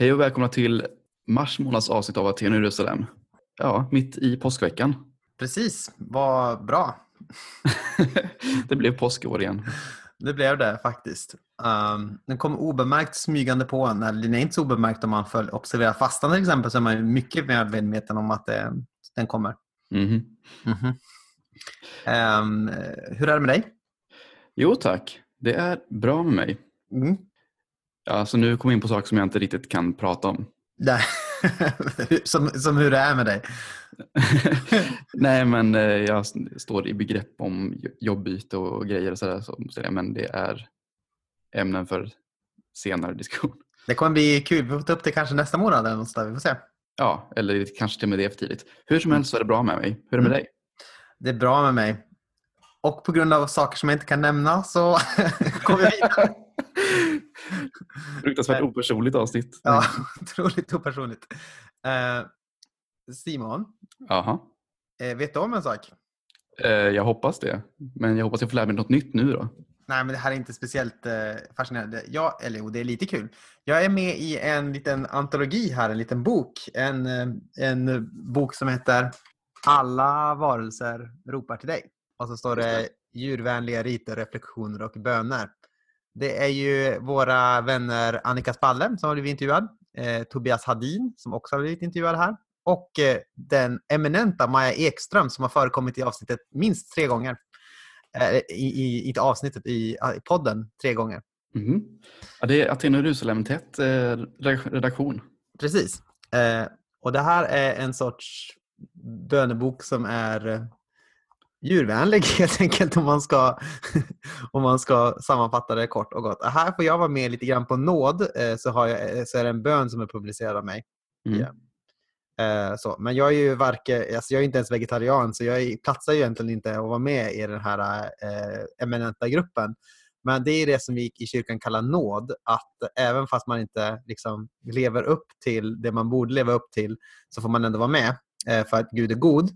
Hej och välkomna till mars månads avsnitt av Aten och Jerusalem. Ja, mitt i påskveckan. Precis, vad bra. det blev påskår igen. Det blev det faktiskt. Um, den kom obemärkt smygande på en. Den är inte så obemärkt om man följ, observerar fastan till exempel så är man mycket mer medveten om att det, den kommer. Mm. Mm -hmm. Um, hur är det med dig? Jo tack, det är bra med mig. Mm. Ja, så nu kommer jag in på saker som jag inte riktigt kan prata om. Nej. som, som hur det är med dig? Nej, men eh, jag står i begrepp om jobbyte och grejer och sådär. Så, men det är ämnen för senare diskussion. Det kommer bli kul. Vi får ta upp det kanske nästa månad eller något där. Vi får se. Ja, eller kanske till och med det för tidigt. Hur som helst så är det bra med mig. Hur är det med mm. dig? Det är bra med mig. Och på grund av saker som jag inte kan nämna så går vi vidare. Fruktansvärt opersonligt avsnitt. Ja, otroligt opersonligt. Eh, Simon, Aha. Eh, vet du om en sak? Eh, jag hoppas det. Men jag hoppas jag får lära mig något nytt nu då. Nej, men det här är inte speciellt fascinerande. Jag, eller jo, det är lite kul. Jag är med i en liten antologi här, en liten bok. En, en bok som heter Alla varelser ropar till dig. Och så står det djurvänliga riter, reflektioner och böner. Det är ju våra vänner Annika Spalle som har blivit intervjuad, eh, Tobias Hadin som också har blivit intervjuad här och eh, den eminenta Maja Ekström som har förekommit i avsnittet minst tre gånger. Eh, i, i, inte avsnittet, i, i podden tre gånger. Mm. Ja, det är Aten och Jerusalem-tätt eh, redaktion. Precis. Eh, och det här är en sorts bönebok som är eh, djurvänlig helt enkelt om man ska, om man ska sammanfatta det kort och gott. Här får jag vara med lite grann på nåd eh, så, har jag, eh, så är det en bön som är publicerad av mig. Mm. Yeah. Så, men jag är ju varken, alltså jag är inte ens vegetarian så jag platsar ju egentligen inte att vara med i den här eh, eminenta gruppen. Men det är det som vi i kyrkan kallar nåd, att även fast man inte liksom lever upp till det man borde leva upp till så får man ändå vara med eh, för att Gud är god.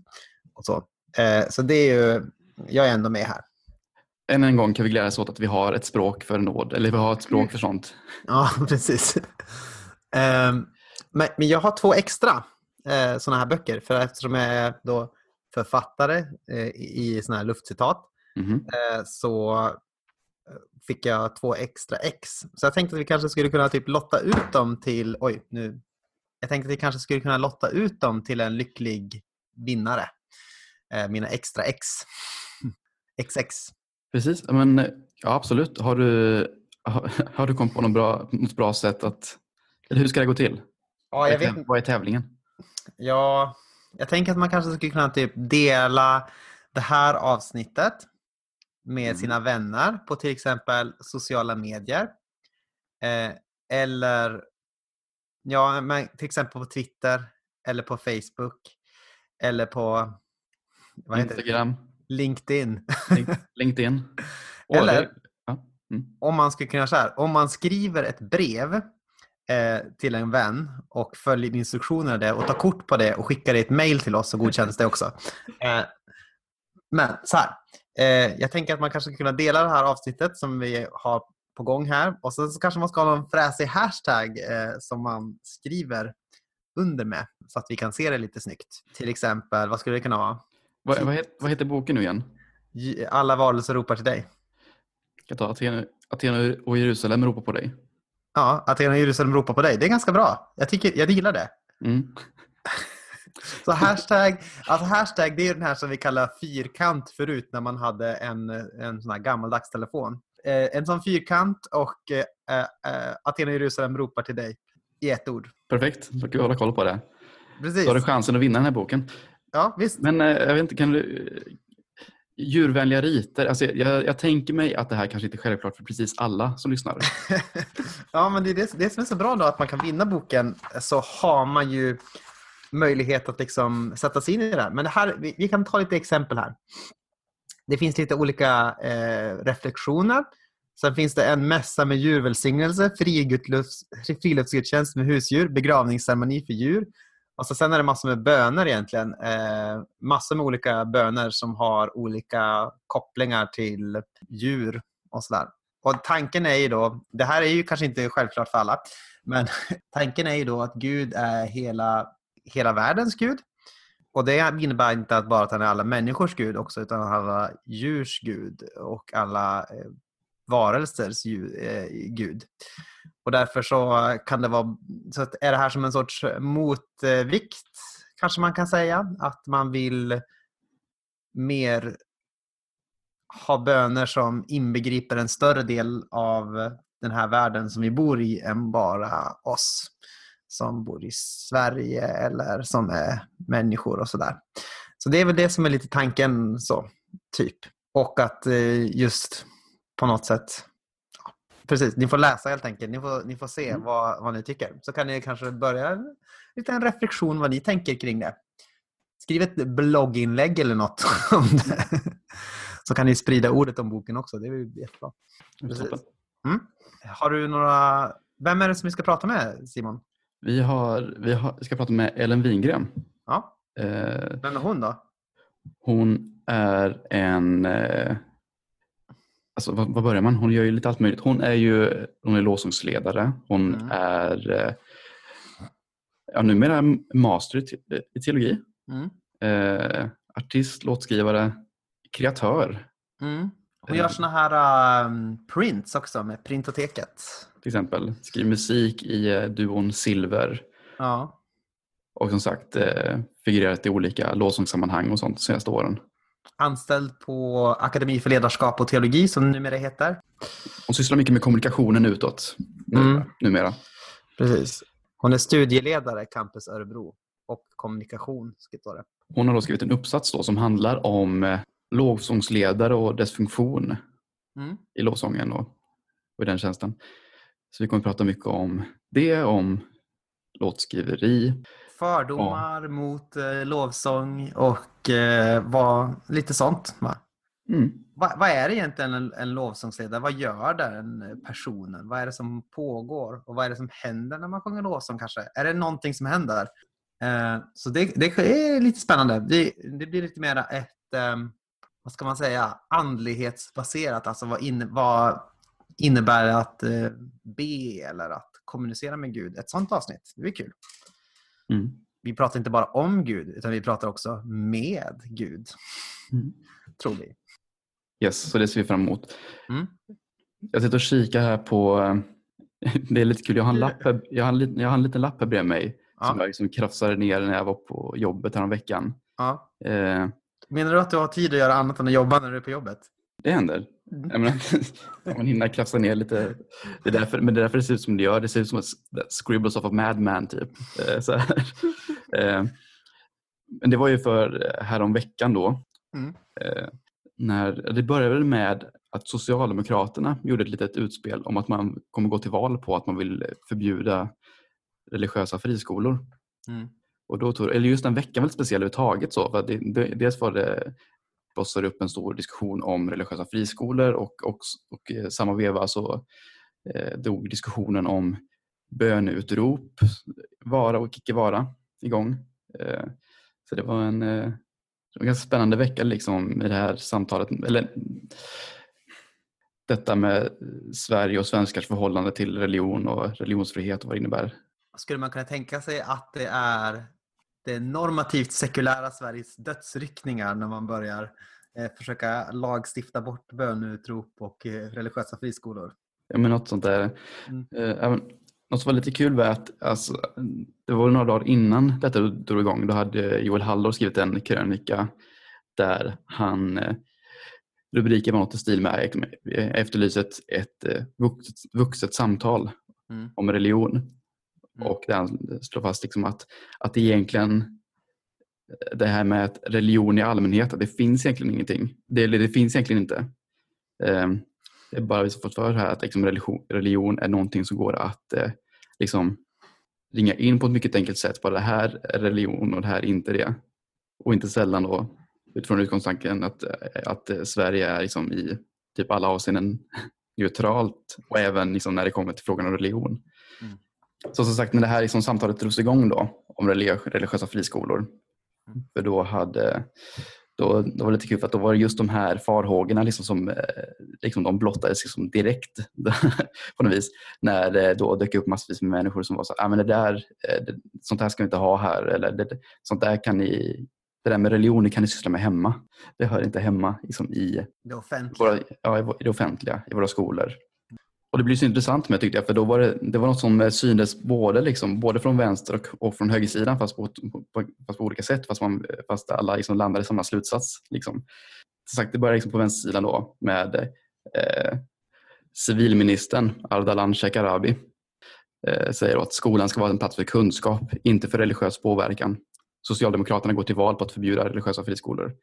Och så. Eh, så det är ju, jag är ändå med här. Än en gång kan vi glädjas åt att vi har ett språk för nåd, eller vi har ett språk för sånt. Ja, precis. Ehm, men jag har två extra eh, sådana här böcker, för eftersom jag är då författare eh, i sådana här luftcitat mm. så fick jag två extra ex. Så jag tänkte att vi kanske skulle kunna typ lotta ut dem till, oj nu, jag tänkte att vi kanske skulle kunna lotta ut dem till en lycklig vinnare. Eh, mina extra X. XX. Precis, men ja, absolut. Har du, har, har du kommit på något bra, något bra sätt att... Eller hur ska det gå till? Ja, jag vet, vad är tävlingen? Ja, jag tänker att man kanske skulle kunna typ dela det här avsnittet med mm. sina vänner på till exempel sociala medier. Eh, eller ja, men till exempel på Twitter eller på Facebook eller på vad heter Instagram. Det? LinkedIn. LinkedIn. Eller ja. mm. om man ska kunna så här, om man skriver ett brev eh, till en vän och följer instruktionerna där och tar kort på det och skickar det ett mail till oss så godkänns det också. Eh, men så här, eh, jag tänker att man kanske ska kunna dela det här avsnittet som vi har på gång här och så, så kanske man ska ha någon fräsig hashtag eh, som man skriver under med så att vi kan se det lite snyggt. Till exempel, vad skulle det kunna vara? Vad, vad, heter, vad heter boken nu igen? Alla varelser ropar till dig. Jag tar Aten, Aten och Jerusalem ropar på dig. Ja, Aten och Jerusalem ropar på dig. Det är ganska bra. Jag, tycker, jag gillar det. Mm. Så hashtag, alltså hashtag det är den här som vi kallar fyrkant förut när man hade en, en sån här gammaldags telefon. Eh, en sån fyrkant och eh, eh, Aten och Jerusalem ropar till dig i ett ord. Perfekt, då kan vi hålla koll på det. Precis. Då har du chansen att vinna den här boken. Ja, visst. Men eh, jag vet inte, kan du... Djurvänliga riter, alltså jag, jag, tänker mig att det här kanske inte är självklart för precis alla som lyssnar. ja, men det är det, det som är så bra då, att man kan vinna boken så har man ju möjlighet att liksom sätta sig in i det här. Men det här, vi, vi kan ta lite exempel här. Det finns lite olika eh, reflektioner. Sen finns det en mässa med djurvälsignelse, friluftsgudstjänst med husdjur, begravningsceremoni för djur, och så sen är det massor med böner egentligen. Eh, massor med olika böner som har olika kopplingar till djur och sådär. Och tanken är ju då, det här är ju kanske inte självklart för alla, men tanken är ju då att Gud är hela, hela världens Gud. Och det innebär inte att bara att han är alla människors Gud också, utan alla djurs Gud och alla eh, varelsers eh, Gud. Och därför så kan det vara, så är det här som en sorts motvikt, kanske man kan säga, att man vill mer ha böner som inbegriper en större del av den här världen som vi bor i än bara oss som bor i Sverige eller som är människor och sådär. Så det är väl det som är lite tanken så, typ. Och att eh, just på något sätt Precis, ni får läsa helt enkelt. Ni får, ni får se mm. vad, vad ni tycker. Så kan ni kanske börja en liten reflektion vad ni tänker kring det. Skriv ett blogginlägg eller något om det. Så kan ni sprida ordet om boken också. Det är jättebra. Mm. Har du några... Vem är det som vi ska prata med, Simon? Vi, har, vi har, ska prata med Ellen Wingren. Ja. Eh, Vem är hon då? Hon är en... Eh, alltså, vad, vad, börjar man? Hon gör ju lite allt möjligt. Hon är ju hon är lovsångsledare. Hon mm. är eh, ja, numera master i, i teologi. Mm. Eh, artist, låtskrivare, kreatör. Mm. Hon gör såna här um, prints också med Printoteket. Till exempel. Skriver musik i uh, duon Silver. Ja. Och som sagt uh, figurerat i olika lovsångssammanhang och sånt de senaste åren. Anställd på Akademi för ledarskap och teologi som numera heter. Hon sysslar mycket med kommunikationen utåt mm. numera. Precis. Hon är studieledare Campus Örebro och kommunikation. Det. Hon har då skrivit en uppsats då som handlar om eh, lovsångsledare och dess funktion mm. i lovsången och, och i den tjänsten. Så vi kommer att prata mycket om det, om låtskriveri. Fördomar ja. mot eh, lovsång och eh, vad, lite sånt. Va? Mm. Va, vad är egentligen en, en lovsångsledare? Vad gör den personen? Vad är det som pågår? Och vad är det som händer när man sjunger lovsång kanske? Är det någonting som händer? Eh, så det, det, är lite spännande. Det, det blir lite mer ett eh, vad ska man säga, andlighetsbaserat. Alltså vad, in, vad innebär det att eh, be eller att kommunicera med Gud? Ett sånt avsnitt, det blir kul. Mm. Vi pratar inte bara om Gud, utan vi pratar också med Gud. Mm. Tror vi. Yes, så det ser vi fram emot. Mm. Jag sitter och kikar här på... Det är lite kul, jag har en, lapp här, jag har en, jag har en liten lapp här bredvid mig ja. som jag liksom krafsade ner när jag var på jobbet häromveckan. Ja. Eh, Menar du att du har tid att göra annat än att jobba när du är på jobbet? Det händer. Mm. Jag menar, man hinner krafsa ner lite. Det är därför, men det är därför det ser ut som det gör. Det ser ut som ett scribbles of a madman typ. Eh, så eh, men det var ju för eh, häromveckan då. Mm. När, det började med att Socialdemokraterna gjorde ett litet utspel om att man kommer gå till val på att man vill förbjuda religiösa friskolor. Mm. Och då tog, eller just den veckan var lite speciell överhuvudtaget. Så, för det, dels var det blossade upp en stor diskussion om religiösa friskolor och, och, och i samma veva så eh, dog diskussionen om böneutrop, vara och icke vara igång. Eh, så det var en, eh, en ganska spännande vecka liksom med det här samtalet. Eller, detta med Sverige och svenskars förhållande till religion och religionsfrihet och vad det innebär. Skulle man kunna tänka sig att det är det normativt sekulära Sveriges dödsryckningar när man börjar eh, försöka lagstifta bort böneutrop och eh, religiösa friskolor. Ja, men något sånt där. Mm. Eh, något som var lite kul var att alltså, det var några dagar innan detta drog igång. Då hade Joel Hallor skrivit en krönika där han eh, rubriken var något i stil med efterlyser ett, ett vuxet, vuxet samtal mm. om religion. Mm. Och där han slår fast liksom att, att egentligen det här med att religion i allmänhet, att det finns egentligen ingenting. Det, det finns egentligen inte. Um, det är bara vi som fått för här att liksom religion, religion, är någonting som går att eh, liksom ringa in på ett mycket enkelt sätt. Bara det här är religion och det här är inte det. Och inte sällan då utifrån utgångstanken att, att Sverige är liksom i typ alla avseenden neutralt och även liksom när det kommer till frågan om religion. Mm. Så som sagt, när det här liksom samtalet drogs igång då om religiösa friskolor. För då hade då, då var det lite kul för att då var det just de här farhågorna liksom som eh, liksom de blottades liksom direkt på något vis. När det då dök upp massvis med människor som var så ah, men det där, eh, det, sånt här ska vi inte ha här. Eller det, sånt där kan ni, det där med religion kan ni syssla med hemma. Det hör inte hemma liksom, i, det offentliga. Våra, ja, i det offentliga, i våra skolor. Och det blir så intressant med tyckte jag, för då var det, det var något som eh, syntes både, liksom, både från vänster och, och från högersidan fast på, på, fast på olika sätt, fast, man, fast alla liksom landade i samma slutsats. Liksom. sagt, det började liksom på vänstersidan då med eh, civilministern Ardalan Shekarabi eh, säger att skolan ska vara en plats för kunskap, inte för religiös påverkan. Socialdemokraterna går till val på att förbjuda religiösa friskolor.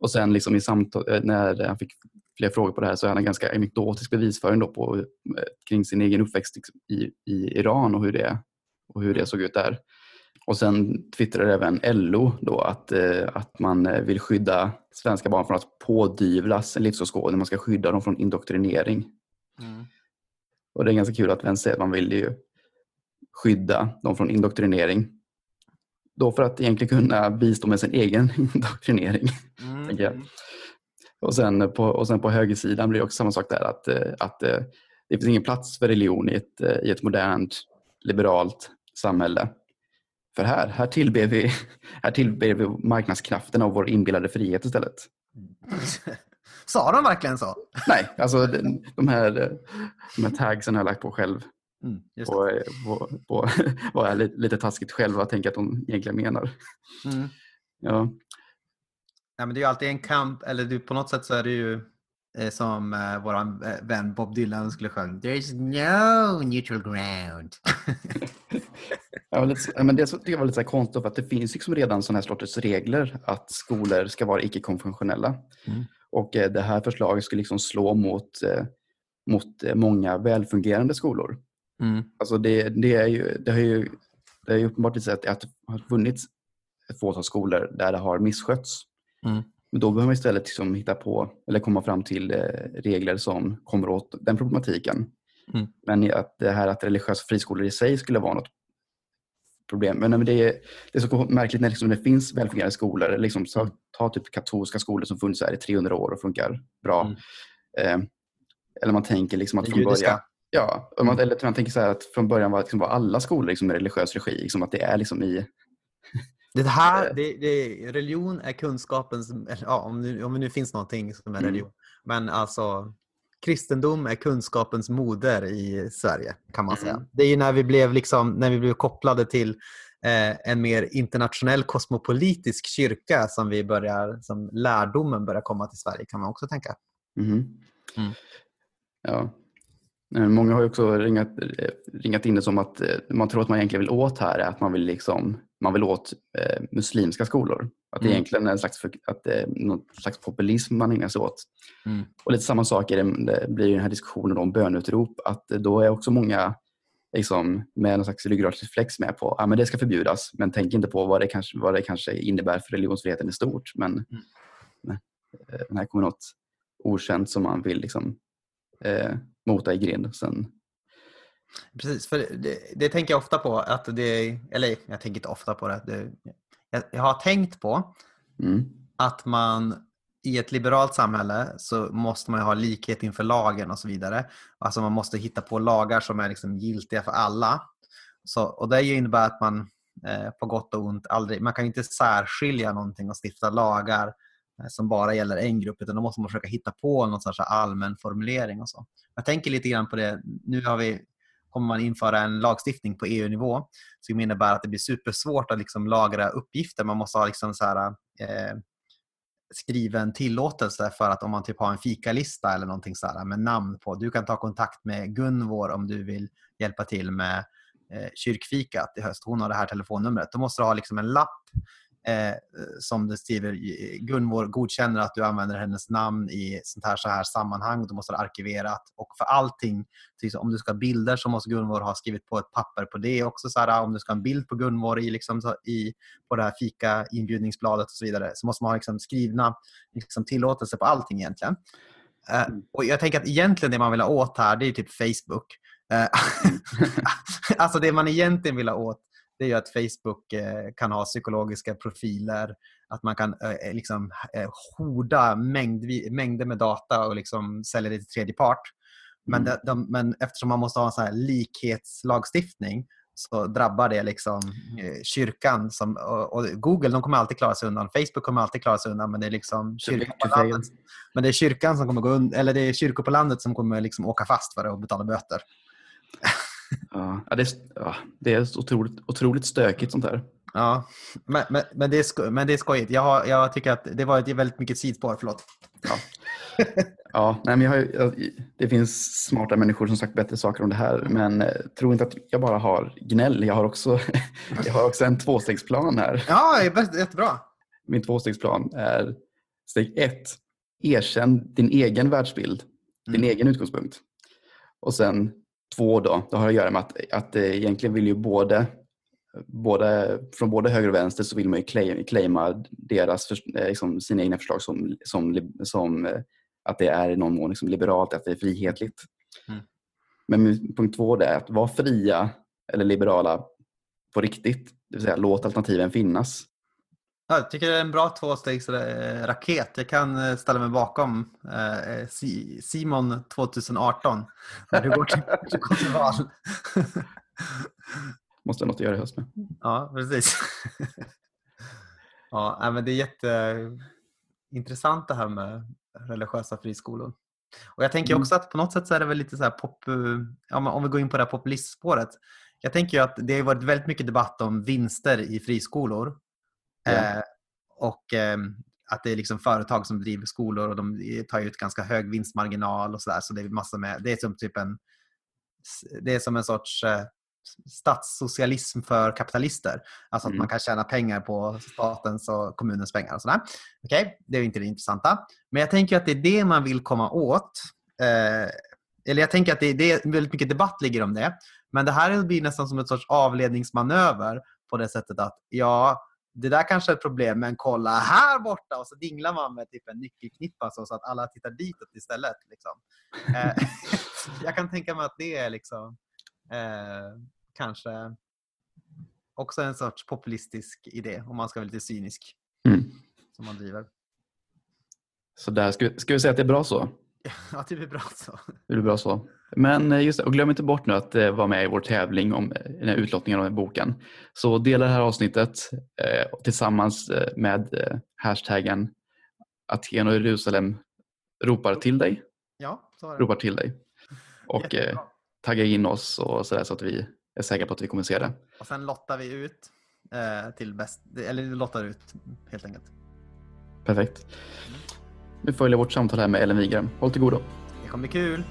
Och sen liksom i samtal, eh, när han fick fler frågor på det här så är han en ganska anekdotisk bevisföring då på, eh, kring sin egen uppväxt liksom i, i Iran och hur, det, och hur det såg ut där. Och sen twittrade även LO då att, eh, att man vill skydda svenska barn från att pådyvlas en livsåskådning. Man ska skydda dem från indoktrinering. Mm. Och det är ganska kul att vänster säger att man vill ju skydda dem från indoktrinering. Då för att egentligen kunna bistå med sin egen indoktrinering. Mm. Och, sen på, och sen på högersidan blir det också samma sak där att, eh, att eh, det finns ingen plats för religion i ett, eh, i ett modernt liberalt samhälle. För här, här tillber vi, här tillber vi marknadskrafterna och vår inbillade frihet istället. Sa de verkligen så? Nej, alltså de här, de här tagsen har jag lagt på själv. Mm, på, på, på, vad är lite, lite taskigt själv vad tänker att de egentligen menar. Mm. Ja. Ja, men det är ju alltid en kamp, eller du, på något sätt så är det ju eh, som eh, vår eh, vän Bob Dylan skulle sjunga. There's no neutral ground. ja, lite, men det tycker jag var lite så konstigt för att det finns liksom redan sådana här sorters regler att skolor ska vara icke-konfessionella. Mm. Och eh, det här förslaget skulle liksom slå mot, eh, mot eh, många välfungerande skolor. Mm. Alltså det, det, är ju, det har ju det är ju uppenbart att det har funnits ett fåtal skolor där det har misskötts. Mm. Men då behöver man istället liksom hitta på eller komma fram till eh, regler som kommer åt den problematiken. Mm. Men att det här att religiösa friskolor i sig skulle vara något problem. Men det är, det är så märkligt när liksom det finns välfungerande skolor. Liksom, så, mm. ta typ katolska skolor som funnits här i 300 år och funkar bra. Mm. Eh, eller man tänker liksom att från början... Ja, man, mm. eller man tänker så att från början var, liksom, var alla skolor liksom, med religiös regi. Liksom, att det är liksom i det här, eh. det, det, religion är kunskapens, ja, om, det, om det nu finns någonting som är mm. religion. Mm. Men alltså, kristendom är kunskapens moder i Sverige kan man säga. Mm. Det är ju när vi blev, liksom, när vi blev kopplade till eh, en mer internationell kosmopolitisk kyrka som, vi börjar, som lärdomen börjar komma till Sverige kan man också tänka. Mm. Mm. Ja, Eh, många har också ringat, eh, ringat in det som att man tror att man egentligen vill åt här är att man vill, liksom, man vill åt eh, muslimska skolor. Att det mm. egentligen är en slags, att det är någon slags populism man ägnar sig åt. Mm. Och lite samma sak är det, det blir i den här diskussionen om bönutrop. Att då är också många liksom, med någon slags ryggradsreflex med på att ah, det ska förbjudas men tänk inte på vad det kanske, vad det kanske innebär för religionsfriheten i stort. Men, mm. men men här kommer något okänt som man vill liksom, eh, mota i grind. Sen... Precis, för det, det, tänker jag ofta på. att det, Eller jag tänker inte ofta på det. det jag, jag, har tänkt på mm. att man i ett liberalt samhälle så måste man ha likhet inför lagen och så vidare. Alltså man måste hitta på lagar som är liksom giltiga för alla. Så, och det innebär att man eh, på gott och ont aldrig, man kan inte särskilja någonting och stifta lagar Eh, som bara gäller en grupp utan då måste man försöka hitta på någon sorts allmän formulering och så. Jag tänker lite grann på det. Nu har vi, kommer man införa en lagstiftning på EU-nivå som innebär att det blir supersvårt att liksom lagra uppgifter. Man måste ha liksom så här, eh, skriven tillåtelse för att om man typ har en fikalista eller någonting så här, med namn på. Du kan ta kontakt med Gunvor om du vill hjälpa till med eh, kyrkfikat i höst. Hon har det här telefonnumret. Då måste du ha liksom en lapp eh, som du skriver, Gunvor godkänner att du använder hennes namn i sånt här, så här sammanhang. Du måste ha arkiverat. Och för allting, till, om du ska ha bilder så måste Gunvor ha skrivit på ett papper på det också. Så här, om du ska ha en bild på Gunvor i, liksom, i, på det här fika inbjudningsbladet och så vidare så måste man ha liksom, skrivna liksom, tillåtelse på allting egentligen. Eh, och jag tänker att egentligen det man vill ha åt här det är typ Facebook. Eh, alltså det man egentligen vill ha åt det är ju att Facebook eh, kan ha psykologiska profiler, att man kan eh, liksom eh, horda mängd, mängder med data och liksom sälja det till tredje part. Men, Mm. de, de, men eftersom man måste ha en sån här likhetslagstiftning så drabbar det liksom eh, kyrkan. Som, och, och Google de kommer alltid klara sig undan. Facebook kommer alltid klara sig undan. Men det är liksom kyrkan på landet, men det är kyrkan som kommer gå und- eller det är kyrkor på landet som kommer liksom åka fast för det och betala böter. Ja, ja, det, är, ja, det är otroligt, otroligt stökigt sånt här. Ja, men, men, men, det, är sko- men det är skojigt. Jag, har, jag tycker att det var ett väldigt mycket sidspår. Förlåt. Ja, nej, men jag har, jag, det finns smarta människor som sagt bättre saker om det här, men eh, tro inte att jag bara har gnäll. Jag har också, jag har också en tvåstegsplan här. Ja, jättebra. Min tvåstegsplan är steg ett, erkänn din egen världsbild, din Mm. egen utgångspunkt. Och sen två då, det har att göra med att, att eh, egentligen vill ju både, både, från både höger och vänster så vill man ju claim, claima deras, eh, liksom, sina egna förslag som, som, som eh, att det är i någon mån liksom liberalt, att det är frihetligt. Mm. Men punkt två det är att vara fria eller liberala på riktigt, det vill säga låt alternativen finnas. Ja, jag tycker det är en bra tvåstegsraket. Jag kan eh, ställa mig bakom eh, Si- Simon 2018 när du går till, du går till val. Måste ha något att göra i höst med. Ja, precis. ja, men det är jätteintressant det här med religiösa friskolor. Och jag tänker Mm. också att på något sätt så är det väl lite så här pop... Ja, om vi går in på det här populistspåret. Jag tänker att det har varit väldigt mycket debatt om vinster i friskolor. Eh, och eh, att det är liksom företag som driver skolor och de tar ut ganska hög vinstmarginal och sådär. Så det är massor med... Det är som typ en... Det är som en sorts eh, statssocialism för kapitalister. Alltså att Mm. man kan tjäna pengar på statens och kommunens pengar och sådär. Okej, det är inte det intressanta. Men jag tänker att det är det man vill komma åt. Eh, eller jag tänker att det är det, väldigt mycket debatt ligger om det. Men det här blir nästan som ett sorts avledningsmanöver på det sättet att ja, det där kanske är ett problem, men kolla här borta! Och så dinglar man med typ en nyckelknippa så, så att alla tittar ditåt istället. Liksom. Eh, jag kan tänka mig att det är liksom eh, kanske också en sorts populistisk idé, om man ska vara lite cynisk, Mm. som man driver. Så där, ska, vi- ska vi säga att det är bra så? Ja, det blir bra så. Det är bra så. Men eh, just det, och glöm inte bort nu att eh, vara med i vår tävling om eh, den här utlottningen av boken. Så dela det här avsnittet eh, tillsammans med eh, hashtaggen Aten och Jerusalem ropar till dig. Ja, så är det. Ropar till dig. Och eh, tagga in oss och så, där, så att vi är säkra på att vi kommer se det. Och sen lottar vi ut till bäst, eller lottar ut helt enkelt. Perfekt. Nu följer vårt samtal här med Ellen Wigren. Håll till godo. Det kommer bli kul.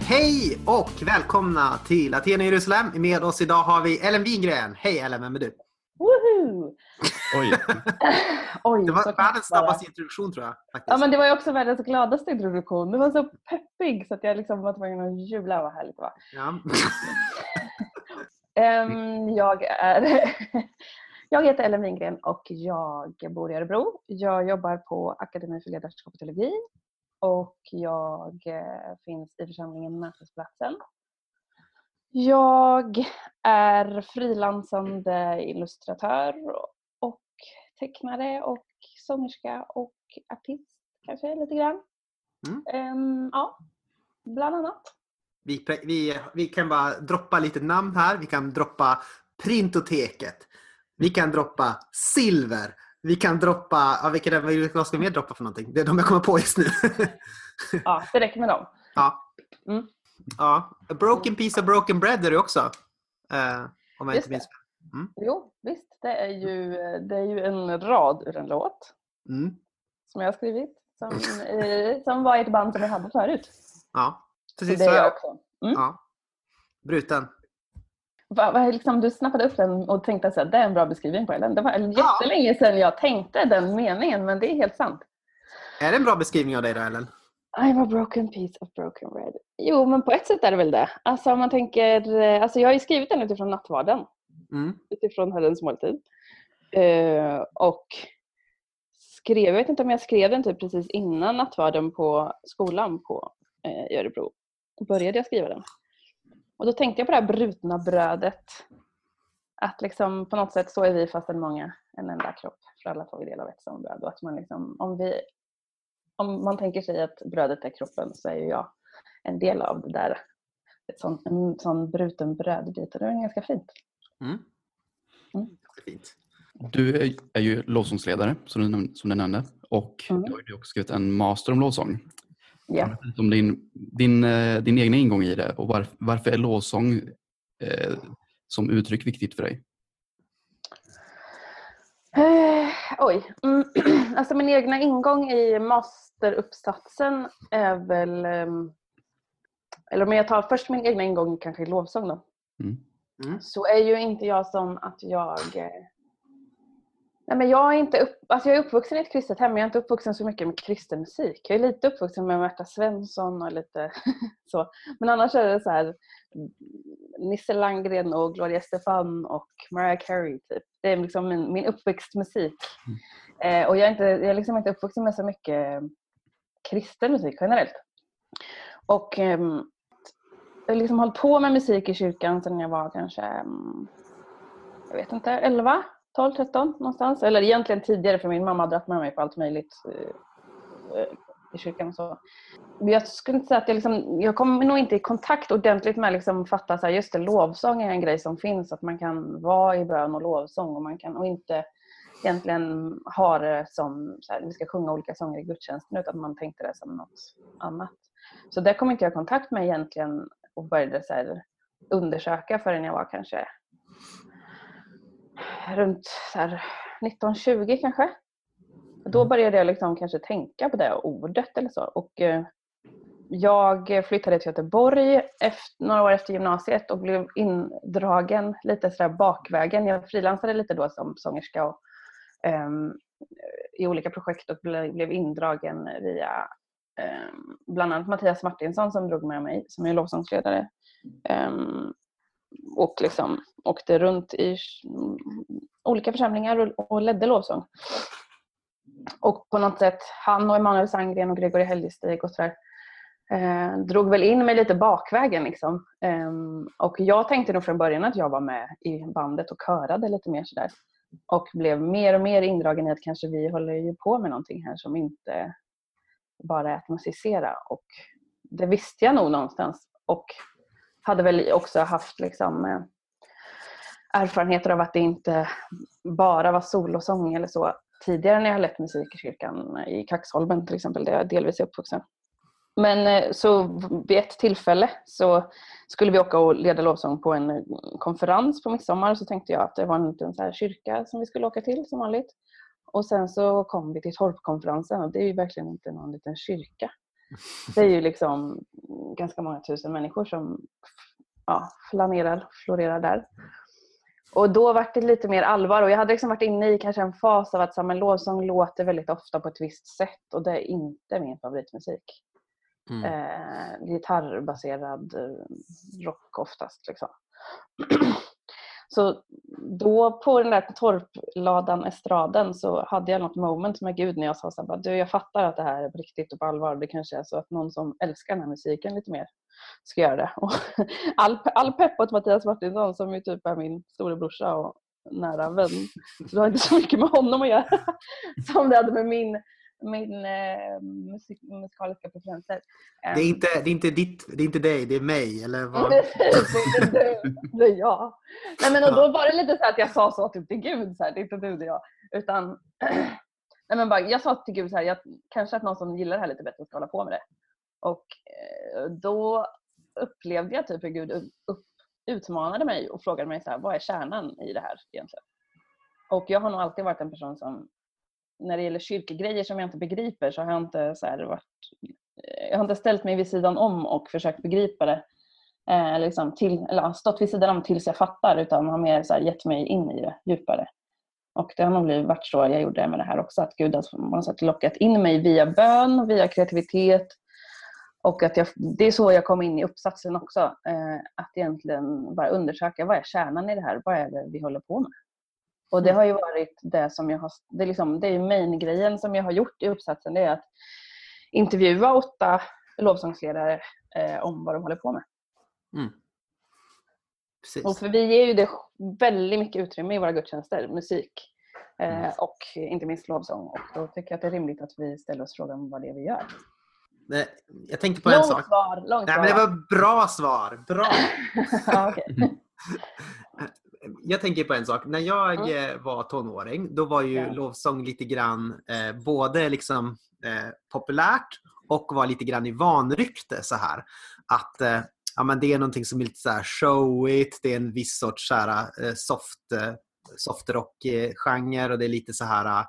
Hej och välkomna till Aten och Jerusalem. Med oss idag har vi Ellen Wingren. Hej Ellen, vem är du? Woho! Oj, Det Oj, så var världens det snabbaste introduktion tror jag. Faktiskt. Ja, men det var ju också världens gladaste introduktion. Du var så peppig så att jag liksom var tvungen att jubla. Vad härligt det var. Ja. Ehm, jag, är jag heter Ellen Wingren och jag bor i Örebro. Jag jobbar på Akademi för ledarskap och teologi och jag eh, finns i församlingen Mötesplatsen. Jag är frilansande illustratör tecknare och sångerska och artist kanske lite grann. Mm. Ehm, ja, bland annat. Vi, vi, vi kan bara droppa lite namn här. Vi kan droppa Printoteket. Vi kan droppa Silver. Vi kan droppa, ja, vilka vad ska vi mer droppa för någonting? Det är de jag kommer på just nu. Ja, det räcker med dem. ja. Mm. ja. A broken piece of broken bread är det också. Eh, om jag Just inte minns fel. Jo, visst. Det är ju, det är ju en rad ur en låt Mm. som jag har skrivit. Som, eh, som var i ett band som jag hade förut. Ja, precis det så är är jag också. Mm. Ja. Bruten. Va, va, liksom, du snappade upp den och tänkte att det är en bra beskrivning på den. Det var jättelänge sedan jag tänkte den meningen, men det är helt sant. Är det en bra beskrivning av dig då, Ellen? I'm a broken piece of broken bread. Jo, men på ett sätt är det väl det. Alltså om man tänker, eh, alltså jag har ju skrivit den utifrån nattvarden. Mm. Utifrån Herrens måltid. Eh, och skrev, jag vet inte om jag skrev den typ precis innan nattvarden på skolan på, eh, i Örebro. Då började jag skriva den. Och då tänkte jag på det här brutna brödet. Att liksom på något sätt så är vi fastän många en enda kropp. För alla får vi del av ett som bröd. Och att man liksom, om, vi, om man tänker sig att brödet är kroppen så är ju jag en del av det där. Ett sånt, en sån bruten brödbit. Och det är ganska fint. Mm. Mm. Fint. Du är- är ju lovsångsledare som du, som du nämnde och Mm. du har ju också skrivit en master om lovsång. Lite Om din, din, eh, din egna ingång i det och var, varför är lovsång eh, som uttryck viktigt för dig? Eh, oj. Mm. Alltså min egna ingång i masteruppsatsen är väl... ehm, Eller om jag tar först min egna ingång kanske i lovsång då. Mm. Mm. Så är ju inte jag som att jag... eh, Nej men jag är inte upp, alltså jag är uppvuxen i ett kristet hem men jag är inte uppvuxen så mycket med kristen musik. Jag är lite uppvuxen med Märta Svensson och lite så. Men annars är det så här mm, Nisse Landgren och Gloria Estefan och Mariah Carey typ. Det är liksom min, min uppväxtmusik. Eh, och jag är, inte, jag är liksom inte uppvuxen med så mycket kristen musik generellt. Och ehm, liksom hållit på med musik i kyrkan sedan jag var kanske, mm, jag vet inte, 11, 12, 13 någonstans. Eller egentligen tidigare för min mamma har dragit med mig på allt möjligt eh, eh, i kyrkan. och Så. Men jag skulle inte säga att jag, liksom, jag kom nog inte i kontakt ordentligt med liksom fatta så här, just det, lovsång är en grej som finns. Att man kan vara i bön och lovsång och man kan och inte egentligen ha det som så här, vi ska sjunga olika sånger i gudstjänsten utan man tänkte det som något annat. Så det kom inte jag i kontakt med egentligen och började så här, undersöka förrän jag var kanske runt så här, 19-20 kanske. Då började jag liksom kanske tänka på det ordet eller så. Och, eh, jag flyttade till Göteborg efter, några år efter gymnasiet och blev indragen lite sådär bakvägen. Jag frilansade lite då som sångerska och, ehm, i olika projekt och blev indragen via eh, bland annat Mattias Martinsson som drog med mig som är lovsångsledare. Eh, och liksom åkte runt i olika församlingar och, och ledde lovsång. Och på något sätt, han och Emanuel Sandgren och Gregory Helgestig och sådär eh, drog väl in mig lite bakvägen. Liksom. Eh, och jag tänkte nog från början att jag var med i bandet och körade lite mer sådär. Och blev mer och mer indragen i att kanske vi håller ju på med någonting här som inte bara är att musicera. Och det visste jag nog någonstans. Och hade väl också haft liksom, eh, erfarenheter av att det inte bara var solosång eller så tidigare när jag har lett musik i kyrkan i Kaxholmen till exempel där jag delvis är uppvuxen. Men eh, så vid ett tillfälle så skulle vi åka och leda lovsång på en konferens på midsommar så tänkte jag att det var en liten så här kyrka som vi skulle åka till som vanligt. Och sen så kom vi till torpkonferensen och det är ju verkligen inte någon liten kyrka. Det är ju liksom ganska många tusen människor som ja, flanerar, florerar där. Och då var det lite mer allvar och jag hade liksom varit inne i kanske en fas av att så men lovsång låter väldigt ofta på ett visst sätt och det är inte min favoritmusik. Mm. Eh, gitarrbaserad eh, rock oftast. Liksom. Så då på den där torpladan, estraden, så hade jag något moment med Gud när jag sa så här, du jag fattar att det här är på riktigt och på allvar. Det kanske är så att någon som älskar den här musiken lite mer ska göra det. Och all, all pepp åt Mattias Martinsson som ju typ är min storebrorsa och nära vän. Så det har inte så mycket med honom att göra som det hade med min, min eh, musik, musikaliska preferenser. Det, är inte, det, är inte ditt, det är inte dig, det är mig. Eller vad? Precis, det är du, det är jag. Nej, men och då var det lite så att jag sa så typ till Gud, så här, det är inte du, det är jag. Utan, nej, men bara, jag sa till Gud, så här, jag, kanske att någon som gillar det här lite bättre ska hålla på med det. Och eh, då upplevde jag typ hur Gud upp, utmanade mig och frågade mig så här, vad är kärnan i det här egentligen? Och jag har nog alltid varit en person som, när det gäller kyrkogrejer som jag inte begriper så har jag inte så här varit eh, jag har inte ställt mig vid sidan om och försökt begripa det. Eh, liksom till, eller stått vid sidan om tills jag fattar utan har mer så här, gett mig in i det djupare. Och det har nog blivit varit så jag gjorde med det här också. Att Gud har på något sätt lockat in mig via bön, via kreativitet Och att jag, det är så jag kom in i uppsatsen också. Eh, att egentligen bara undersöka vad är kärnan i det här? Vad är det vi håller på med? Och det har ju varit det som jag har, det är, liksom, det är main-grejen som jag har gjort i uppsatsen. Det är att intervjua åtta lovsångsledare eh, om vad de håller på med. Mm. Och för vi ger ju det väldigt mycket utrymme i våra gudstjänster, musik eh, mm. och inte minst lovsång. Och då tycker jag att det är rimligt att vi ställer oss frågan vad det är vi gör. Jag tänkte på en långt sak. Svar, långt Nej, men det var bra svar. Bra! ja. Jag tänker på en sak. När jag mm. var tonåring, då var ju ja. lovsång lite grann eh, både liksom eh, populärt och var lite grann i vanrykte så här. Att eh, ja, men det är någonting som är lite så här showigt, det är en viss sorts så här, eh, soft, eh, softrock-genre och det är lite så här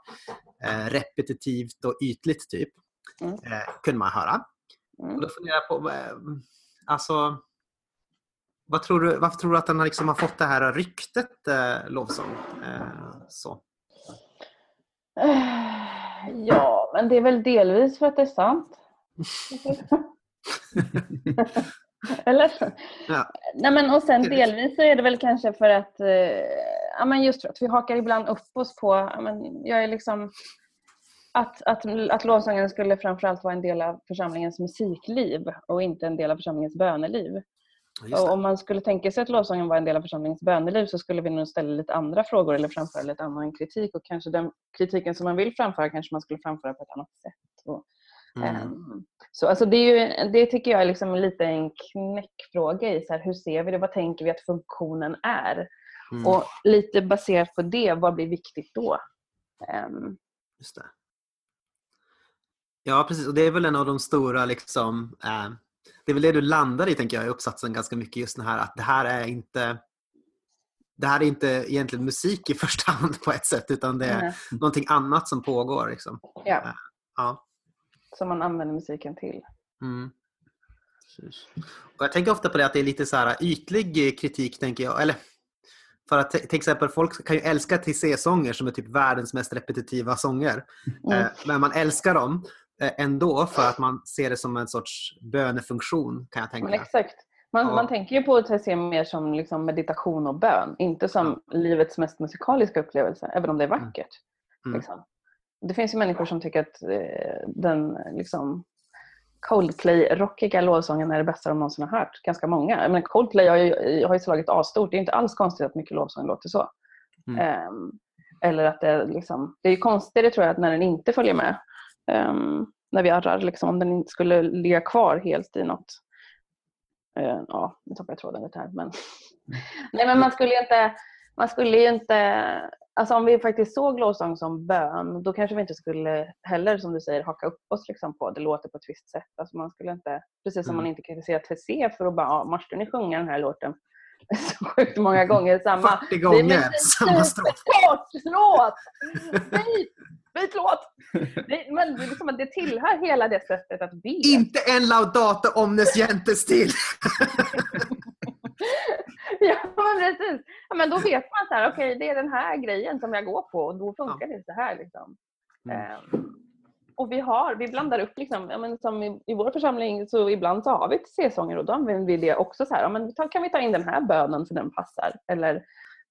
eh, repetitivt och ytligt typ. Mm. Kunde man höra. Mm. Och då funderar jag på, alltså vad tror du, varför tror du att den har, liksom har fått det här ryktet, eh, lovsång? Eh, så. Ja, men det är väl delvis för att det är sant. Eller? Ja. Nej, men, och sen delvis så är det väl kanske för att, eh, ja, men just för att vi hakar ibland upp oss på, ja, men, jag är liksom att, att, att lovsången skulle framförallt vara en del av församlingens musikliv och inte en del av församlingens böneliv. Och om man skulle tänka sig att lovsången var en del av församlingens böneliv så skulle vi nog ställa lite andra frågor eller framföra lite annan kritik och kanske den kritiken som man vill framföra kanske man skulle framföra på ett annat sätt. Och, mm. um, så alltså det, är ju, det tycker jag är liksom lite en knäckfråga i så här, hur ser vi det, vad tänker vi att funktionen är? Mm. Och lite baserat på det, vad blir viktigt då? Um, Just det. Ja, precis. Och det är väl en av de stora liksom, eh, det är väl det du landar i tänker jag i uppsatsen ganska mycket just det här att det här är inte det här är inte egentligen musik i första hand på ett sätt utan det är mm. någonting annat som pågår. Liksom. Ja. Eh, ja. Som man använder musiken till. Mm. Och jag tänker ofta på det att det är lite så här ytlig kritik tänker jag. Eller för att till exempel folk kan ju älska TC-sånger som är typ världens mest repetitiva sånger. Mm. Eh, men man älskar dem ändå för att man ser det som en sorts bönefunktion kan jag tänka. Men exakt. Man, ja. man tänker ju på TC mer som liksom meditation och bön, inte som ja. livets mest musikaliska upplevelse, även om det är mm. vackert. Mm. Liksom. Det finns ju människor som tycker att eh, den liksom, Coldplay-rockiga lovsången är det bästa de någonsin har hört. Ganska många. Men Coldplay har ju, har ju slagit asstort. Det är inte alls konstigt att mycket lovsång låter så. Mm. Um, eller att det, liksom, det är konstigare tror jag att när den inte följer med um, när vi arrar, liksom, om den inte skulle ligga kvar helt i något uh, ja, nu tappade jag tråden lite här. Men, nej, men man skulle inte, man skulle ju inte, alltså om vi faktiskt såg lovsång som bön, då kanske vi inte skulle heller, som du säger, haka upp oss liksom på det låter på ett visst sätt. Alltså man skulle inte, precis som mm. man inte kritiserar TC för att bara, ja, måste ni sjunga den här låten? så sjukt många gånger samma. 40 gånger samma strof. låt! Byt, byt låt! Det, men det, liksom, det tillhör hela det sättet att be. Inte en laudate omnes gentes till! ja, men precis. Ja, men då vet man så här, okej, okay, det är den här grejen som jag går på och då funkar ja. det så här. Liksom. Mm. Och vi har, vi blandar upp liksom, ja, men som i, i vår församling så ibland så har vi C-sånger och då använder vi det också så här, ja, men kan vi ta in den här bönen för den passar? Eller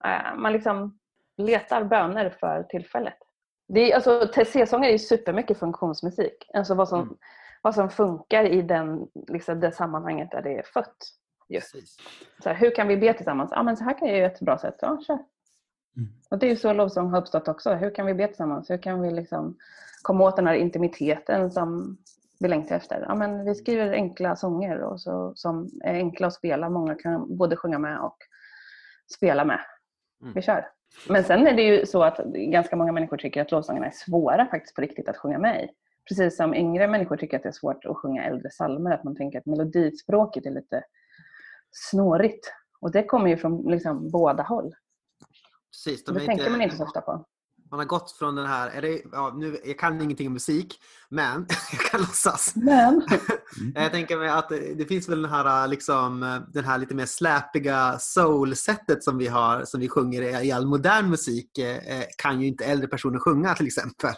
äh, man liksom letar böner för tillfället. Det är, alltså, är supermycket funktionsmusik. Alltså vad som, mm. vad som funkar i den, liksom, det sammanhanget där det är fött. Just. Så här, hur kan vi be tillsammans? Ja, men så här kan jag göra ett bra sätt. Ja, kör. Mm. Och det är ju så lovsång har uppstått också. Hur kan vi be tillsammans? Hur kan vi liksom komma åt den här intimiteten som vi längtar efter. Ja, men vi skriver enkla sånger och så, som är enkla att spela. Många kan både sjunga med och spela med. Mm. Vi kör. Men sen är det ju så att ganska många människor tycker att lovsångerna är svåra faktiskt på riktigt att sjunga med i. Precis som yngre människor tycker att det är svårt att sjunga äldre psalmer. Att man tänker att melodispråket är lite snårigt. Och det kommer ju från liksom båda håll. Precis, de det tänker inte... man inte så ofta på man har gått från den här, är det, ja, nu, jag kan ingenting om musik, men jag kan låtsas. Men. jag tänker mig att det finns väl den här, liksom, den här lite mer släpiga soul-sättet som vi har, som vi sjunger i all modern musik, eh, kan ju inte äldre personer sjunga till exempel.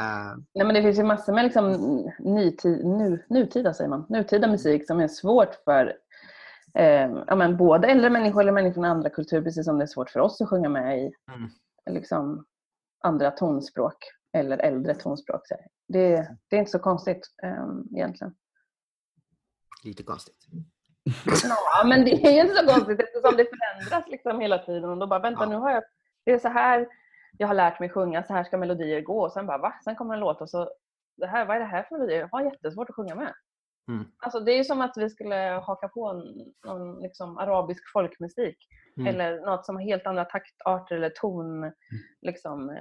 Uh, Nej, men det finns ju massor med liksom nutid, nu, nutida, säger man, nutida musik som är svårt för eh, ja, men både äldre människor eller människor med andra kulturer, precis som det är svårt för oss att sjunga med i Mm. liksom, andra tonspråk eller äldre tonspråk. Det, det är inte så konstigt eh, egentligen. lite konstigt. Ja, men det är ju inte så konstigt eftersom det förändras liksom hela tiden. Och då bara, vänta Ja. nu har jag, det är så här jag har lärt mig sjunga, så här ska melodier gå. Och sen bara, va? Sen kommer en låt och så, det här, vad är det här för melodier? Jag har jättesvårt att sjunga med. Mm. Alltså, det är ju som att vi skulle haka på en, någon liksom, arabisk folkmusik. Mm. Eller något som har helt andra taktarter eller ton, liksom, eh,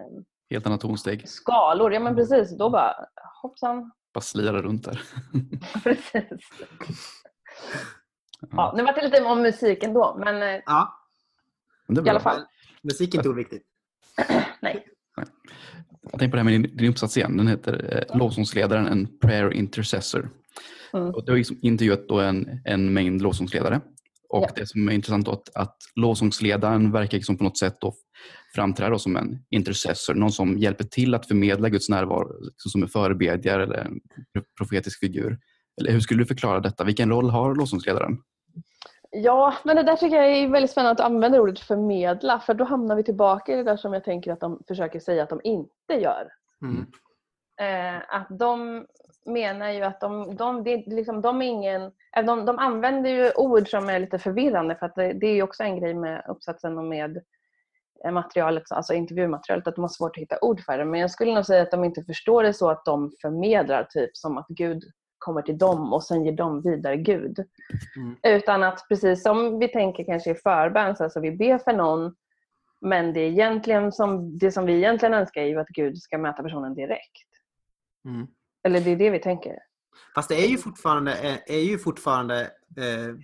Helt annat tonsteg. skalor. Ja men precis, då bara hoppsan. Bara slira runt där. precis. Ja, nu var det lite om musiken då, men eh, Ja, Men det är i alla fall. musik är inte oviktigt. Nej. Jag tänker på det här med din, din uppsats igen. Den heter eh, Lovsångsledaren, en prayer intercessor. Mm. Och du har liksom intervjuat då en, en mängd lovsångsledare. Och Ja. det som är intressant då att, att lovsångsledaren verkar liksom på något sätt då framträda som en intercessor. Någon som hjälper till att förmedla Guds närvaro liksom som en förebedjare eller en profetisk figur. Eller hur skulle du förklara detta? Vilken roll har lovsångsledaren? Ja, men det där tycker jag är väldigt spännande att du använder ordet förmedla. För då hamnar vi tillbaka i det där som jag tänker att de försöker säga att de inte gör. Mm. Eh, att de menar ju att de, de, det, är liksom, de är ingen... eh, De, de använder ju ord som är lite förvirrande för att det, det är också en grej med uppsatsen och med eh, materialet, alltså intervjumaterialet, att de har svårt att hitta ord för det. Men jag skulle nog säga att de inte förstår det så att de förmedlar typ som att Gud kommer till dem och sen ger dem vidare Gud. Mm. Utan att precis som vi tänker kanske i förbön, så alltså vi ber för någon men det, är egentligen som, det som vi egentligen önskar är ju att Gud ska möta personen direkt. Mm. Eller det är det vi tänker. Fast det är ju fortfarande, är, är ju fortfarande eh,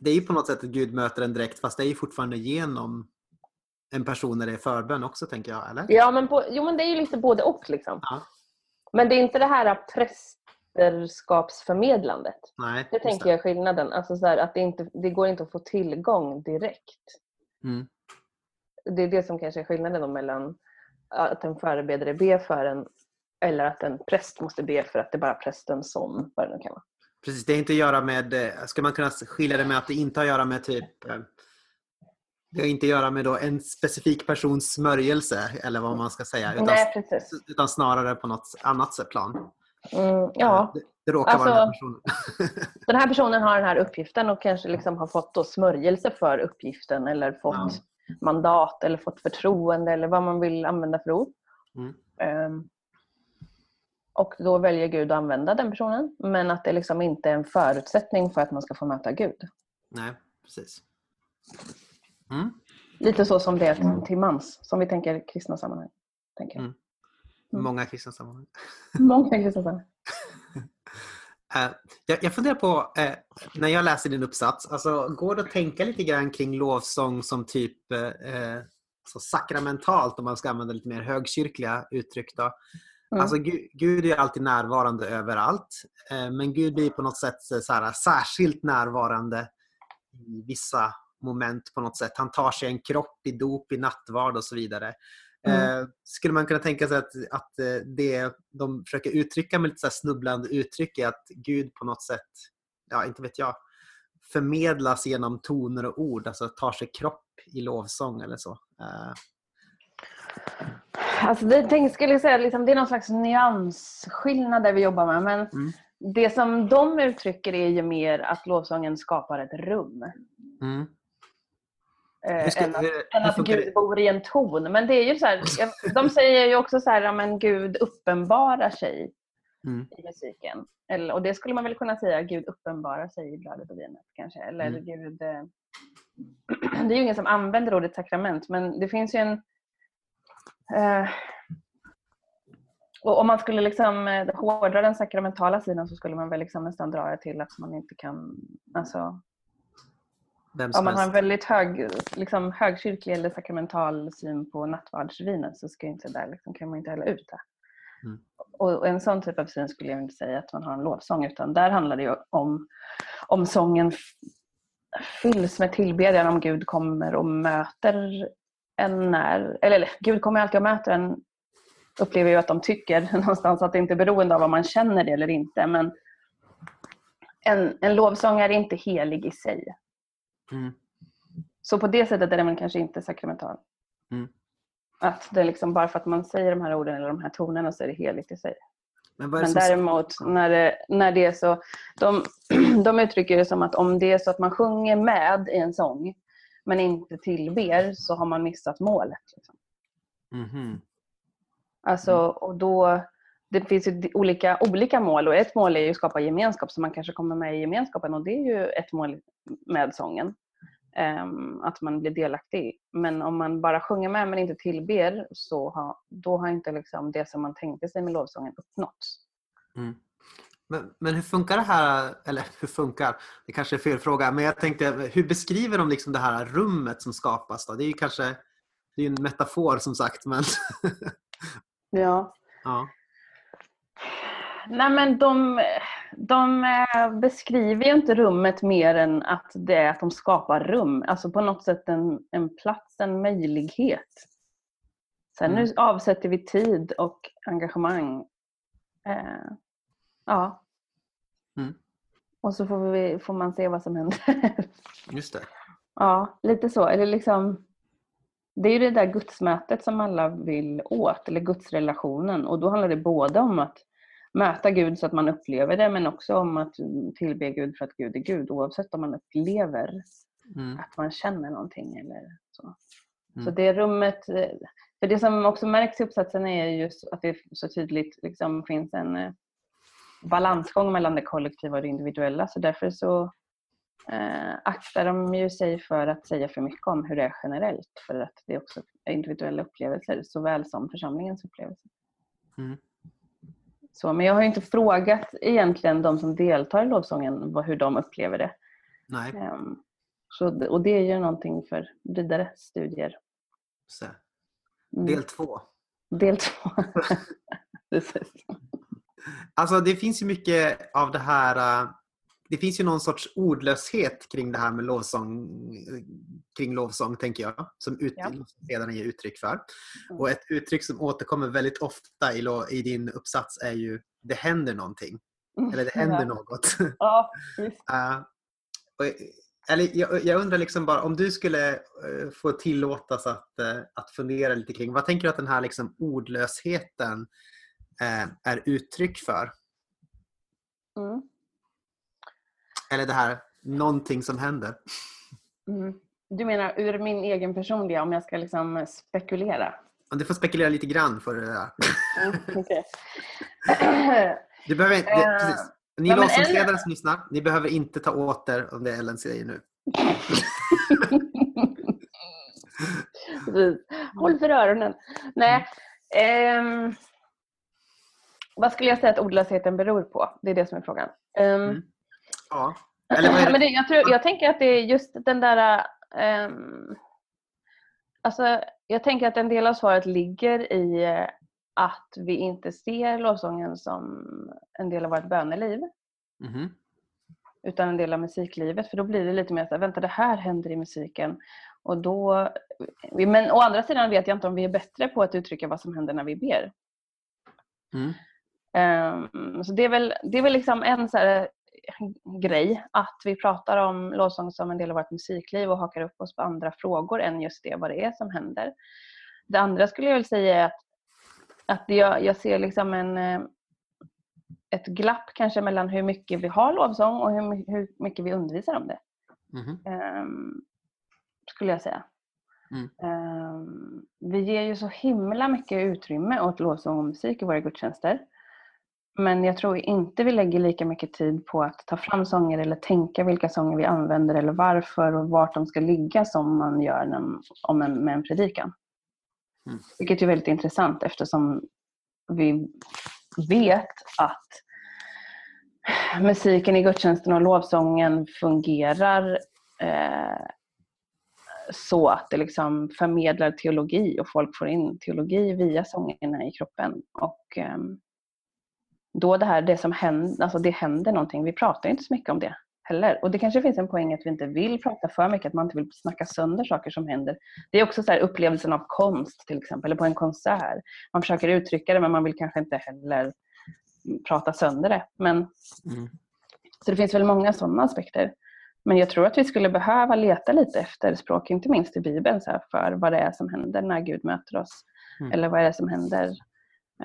det är ju på något sätt att Gud möter en direkt fast det är ju fortfarande genom en person när det är förbön också tänker jag, eller? Ja, men på, jo, men det är ju lite både och. Liksom. Ja. Men det är inte det här prästerskapsförmedlandet. Nej, Det tänker jag är skillnaden. Alltså så här, att det, inte, det går inte att få tillgång direkt. Mm. Det är det som kanske är skillnaden mellan att en förebedjare ber för en eller att en präst måste be för att det är bara prästen som, vad det nu kan vara. Precis, det har inte att göra med, eh, ska man kunna skilja det med att det inte har att göra med typ eh, det har inte att göra med då en specifik persons smörjelse eller vad man ska säga utan, Nej, utan snarare på något annat sätt plan. Mm, ja, Det, det råkar vara den här Alltså- personen. den här personen har den här uppgiften och kanske liksom har fått då smörjelse för uppgiften eller fått Ja. mandat eller fått förtroende eller vad man vill använda för ord. Mm. Ehm, och då väljer Gud att använda den personen men att det liksom inte är en förutsättning för att man ska få möta Gud. Nej, precis. Mm. Lite så som det är till mans, som vi tänker i kristna sammanhang. Tänker. Mm. Mm. Många kristna sammanhang. Många kristna sammanhang. Eh, jag, jag funderar på, eh, när jag läser din uppsats, alltså, går det att tänka lite grann kring lovsång som typ eh, så sakramentalt, om man ska använda lite mer högkyrkliga uttryck? Då. Mm. Alltså, Gud, Gud är alltid närvarande överallt, eh, men Gud blir på något sätt så här, särskilt närvarande i vissa moment på något sätt. Han tar sig en kropp i dop, i nattvard och så vidare. Mm. Eh, skulle man kunna tänka sig att, att eh, det de försöker uttrycka med lite så snubblande uttryck är att Gud på något sätt, ja inte vet jag, förmedlas genom toner och ord, alltså tar sig kropp i lovsång eller så. Alltså det tänk, skulle säga, liksom, det är någon slags nyansskillnad där vi jobbar med. Men Mm. det som de uttrycker är ju mer att lovsången skapar ett rum. mm. Eh, ska- än att, hur- än att Gud det? bor i en ton. Men det är ju så här, de säger ju också så här, ja, men Gud uppenbarar sig Mm. i musiken. Eller, och det skulle man väl kunna säga, Gud uppenbarar sig i brödet och vinet kanske. Eller Mm. Gud... Eh, det är ju ingen som använder ordet sakrament, men det finns ju en... Eh, och om man skulle liksom eh, hårdra den sakramentala sidan så skulle man väl liksom nästan dra det till att man inte kan... Alltså, Vem om som man har en helst. väldigt hög, liksom, högkyrklig eller sakramental syn på nattvardsvinet så ska inte där, liksom, kan man inte hälla ut det. Mm. Och en sån typ av syn skulle jag inte säga att man har en lovsång utan där handlar det om, om sången fylls med tillbedjan om Gud kommer och möter en när, eller, eller Gud kommer alltid och möter en upplever jag att de tycker någonstans att det inte är beroende av om man känner det eller inte. Men en, en lovsång är inte helig i sig. Mm. Så på det sättet är den kanske inte sakramental. Mm. Att det är liksom bara för att man säger de här orden eller de här tonerna så är det heligt i sig. Men, Men som- däremot när det, när det är så, de, de uttrycker det som att om det är så att man sjunger med i en sång men inte tillber så har man missat målet. Liksom. Mhm. Alltså, och då, det finns ju olika, olika mål och ett mål är ju att skapa gemenskap så man kanske kommer med i gemenskapen och det är ju ett mål med sången. Ehm, att man blir delaktig. Men om man bara sjunger med men inte tillber så har, då har inte liksom det som man tänkte sig med lovsången uppnåtts. Mm. Men, men hur funkar det här, eller hur funkar, det kanske är fel fråga, men jag tänkte hur beskriver de liksom det här rummet som skapas då? Det är ju kanske det är en metafor som sagt men Ja. ja. Nej men de, de eh, beskriver ju inte rummet mer än att det är att de skapar rum. Alltså på något sätt en, en plats, en möjlighet. Sen Mm. nu avsätter vi tid och engagemang. Eh, ja. Mm. Och så får, vi, får man se vad som händer. Just det. ja, lite så. Eller liksom, det är ju det där gudsmötet som alla vill åt, eller gudsrelationen. Och då handlar det både om att möta Gud så att man upplever det, men också om att tillbe Gud för att Gud är Gud, oavsett om man upplever Mm. att man känner någonting eller så. Mm. Så det rummet, eh, för det som också märks i uppsatsen är just att det så tydligt liksom finns en eh, balansgång mellan det kollektiva och det individuella. Så därför så eh, aktar de ju sig för att säga för mycket om hur det är generellt. För att det är också individuella upplevelser såväl som församlingens upplevelser. Mm. Så, men jag har ju inte frågat egentligen de som deltar i lovsången vad, hur de upplever det. Nej, Ehm, så, och det är ju någonting för vidare studier. så. Mm. Del två. Del två. Precis. Alltså det finns ju mycket av det här. äh, Det finns ju någon sorts ordlöshet kring det här med lovsång, kring lovsång tänker jag, som ut, Ja. ledaren ger uttryck för. Mm. Och ett uttryck som återkommer väldigt ofta i, lo- i din uppsats är ju det händer någonting. Eller det händer ja. något. Ja. Uh, och, eller jag, jag undrar liksom bara om du skulle eh, få tillåtas att, eh, att fundera lite kring vad tänker du att den här liksom ordlösheten eh, är uttryck för? Mm. Eller det här någonting som händer? Mm. Du menar ur min egen personliga, om jag ska liksom spekulera? Du får spekulera lite grann för det där. Mm. Du behöver inte, Eh, det, precis. Ni ja, låtsasledare som lyssnar, ni behöver inte ta åt er om det Ellen säger nu. Håll för öronen. Nej. ehm, vad skulle jag säga att ordlösheten beror på? Det är det som är frågan. Ehm, Mm. Ja. Det? Men det, jag, tror, jag tänker att det är just den där... ehm, alltså, jag tänker att en del av svaret ligger i eh, att vi inte ser lovsången som en del av vårt böneliv Mhm. utan en del av musiklivet. För då blir det lite mer så här, vänta det här händer i musiken. Och då, men å andra sidan vet jag inte om vi är bättre på att uttrycka vad som händer när vi ber. Mm. Ehm, så det är väl, det är väl liksom en så här grej att vi pratar om lovsång som en del av vårt musikliv och hakar upp oss på andra frågor än just det, vad det är som händer. Det andra skulle jag väl säga är att, att jag, jag ser liksom en, eh, ett glapp kanske mellan hur mycket vi har lovsång och hur, hur mycket vi undervisar om det. Mhm. Ehm, skulle jag säga. Mm. Ehm, vi ger ju så himla mycket utrymme åt lovsång och musik i våra gudstjänster. Men jag tror inte vi lägger lika mycket tid på att ta fram sånger eller tänka vilka sånger vi använder eller varför och vart de ska ligga som man gör när, om en, med en predikan. Mm. Vilket är väldigt intressant eftersom vi vet att musiken i gudstjänsten och lovsången fungerar eh, så att det liksom förmedlar teologi och folk får in teologi via sångerna i kroppen. Och ehm, då det här, det som händer, alltså det händer någonting. Vi pratar inte så mycket om det. heller. Och det kanske finns en poäng att vi inte vill prata för mycket, att man inte vill snacka sönder saker som händer. Det är också så upplevelsen av konst till exempel, eller på en konsert. Man försöker uttrycka det men man vill kanske inte heller prata sönder det. Men, mm. Så det finns väl många sådana aspekter. Men jag tror att vi skulle behöva leta lite efter språk, inte minst i Bibeln, så för vad det är som händer när Gud möter oss. Mm. Eller vad är det som händer?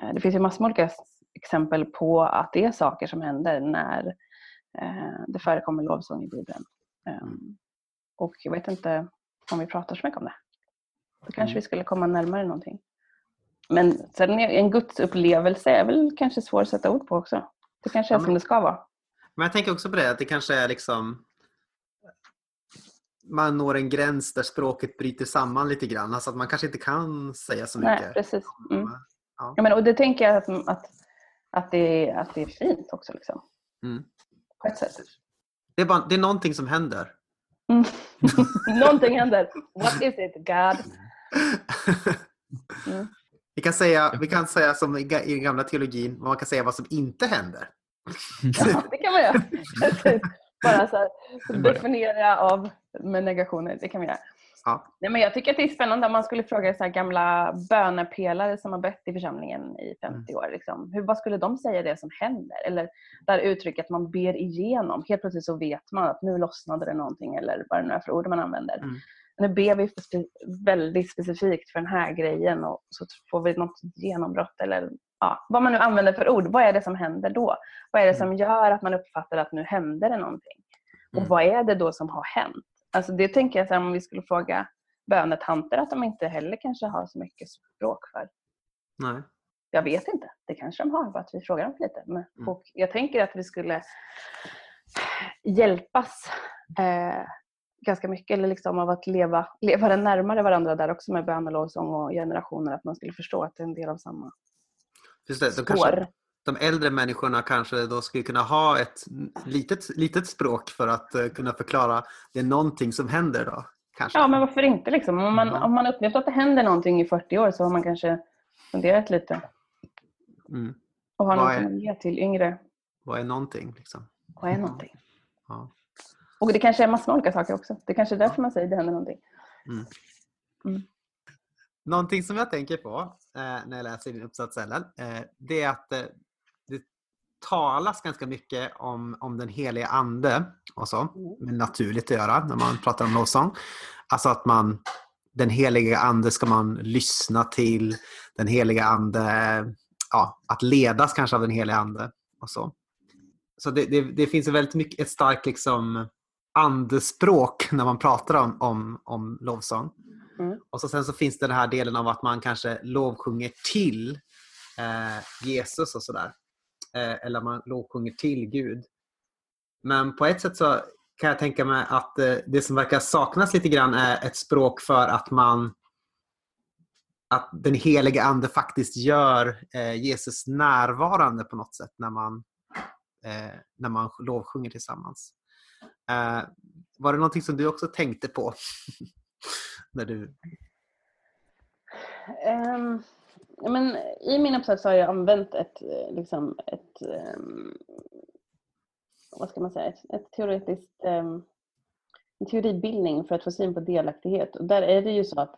Eh, det finns ju massor med olika exempel på att det är saker som händer när Eh, det förekommer lovsång i Bibeln. Ehm, och jag vet inte om vi pratar så mycket om det. Då kanske mm. vi skulle komma närmare någonting. Men sen en gudsupplevelse är väl kanske svår att sätta ord på också. Det kanske är ja, men, som det ska vara. Men jag tänker också på det, att det kanske är liksom man når en gräns där språket bryter samman lite grann. Alltså att man kanske inte kan säga så mycket. Nej, precis. Mm. Ja. ja. men, och det tänker jag att, att, att, det, att det är fint också. Liksom. Mm på ett sätt. Det är, bara, det är någonting som händer. Mm. någonting händer. What is it, God? Mm. Vi, kan säga, vi kan säga som i den gamla teologin, man kan säga vad som inte händer. ja, det kan man göra. Bara så här, definiera av med negationer, det kan vi göra. Ja. Nej, men jag tycker att det är spännande om man skulle fråga så gamla bönepelare som har bett i församlingen i 50 mm. år. Liksom. Hur, vad skulle de säga det som händer? Eller där uttrycket man ber igenom. Helt plötsligt så vet man att nu lossnade det någonting eller vad det nu är för ord man använder. Mm. Nu ber vi spe väldigt specifikt för den här grejen och så får vi något genombrott eller ja, vad man nu använder för ord. Vad är det som händer då? Vad är det som mm. gör att man uppfattar att nu händer det någonting? Och mm. vad är det då som har hänt? Alltså det tänker jag här, om vi skulle fråga bönetanter att de inte heller kanske har så mycket språk för. Nej. Jag vet inte. Det kanske de har, bara att vi frågar dem lite. Men, mm. och jag tänker att vi skulle hjälpas eh, ganska mycket eller liksom av att leva, leva närmare varandra där också med bön och lovsång och generationer. Att man skulle förstå att det är en del av samma Just det, de, kanske, de äldre människorna kanske då skulle kunna ha ett litet, litet språk för att uh, kunna förklara det är någonting som händer då. Kanske. Ja, men varför inte? Liksom? Om, man, mm. om man upplevt att det händer någonting i 40 år så har man kanske funderat lite. Mm. Och har något att ge till yngre. Vad är någonting? Liksom? Vad är någonting? Ja. Och det kanske är massor med olika saker också. Det kanske är därför man säger att det händer någonting. Mm. Mm. Någonting som jag tänker på eh, när jag läser din uppsats Ellen, eh, det är att eh, talas ganska mycket om, om den heliga Ande och så. Mm. Men naturligt att göra när man pratar om lovsång. Alltså att man, den heliga Ande ska man lyssna till. Den heliga Ande, ja, att ledas kanske av den heliga Ande och så. Så det, det, det finns väldigt mycket, ett starkt liksom andespråk när man pratar om, om, om lovsång. Mm. Och så sen så finns det den här delen av att man kanske lovsjunger till eh, Jesus och sådär. Eh, eller man lovsjunger till Gud. Men på ett sätt så kan jag tänka mig att eh, det som verkar saknas lite grann är ett språk för att man att den helige Ande faktiskt gör eh, Jesus närvarande på något sätt när man, eh, när man lovsjunger tillsammans. Eh, var det någonting som du också tänkte på? när du... Um, men, I min uppsats har jag använt ett, eh, liksom, ett um, vad ska man säga, ett, ett teoretiskt um, en teoribildning för att få syn på delaktighet. Och där är det ju så att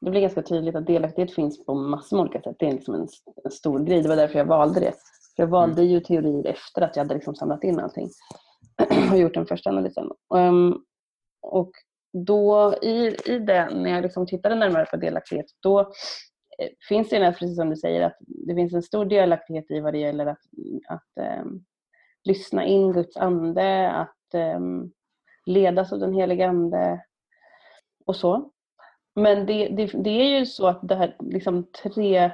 det blir ganska tydligt att delaktighet finns på massor med olika sätt. Det är liksom en, en stor grej. Det var därför jag valde det. För jag valde mm. ju teorier efter att jag hade liksom samlat in allting och gjort den första analysen. Um, och då i, i det, när jag liksom tittade närmare på delaktighet, då Eh, finns det, precis som du säger, att det finns en stor delaktighet i vad det gäller att, att um, lyssna in Guds ande, att um, ledas av den heliga Ande och så. Men det, det, det, är ju så att det här liksom tre,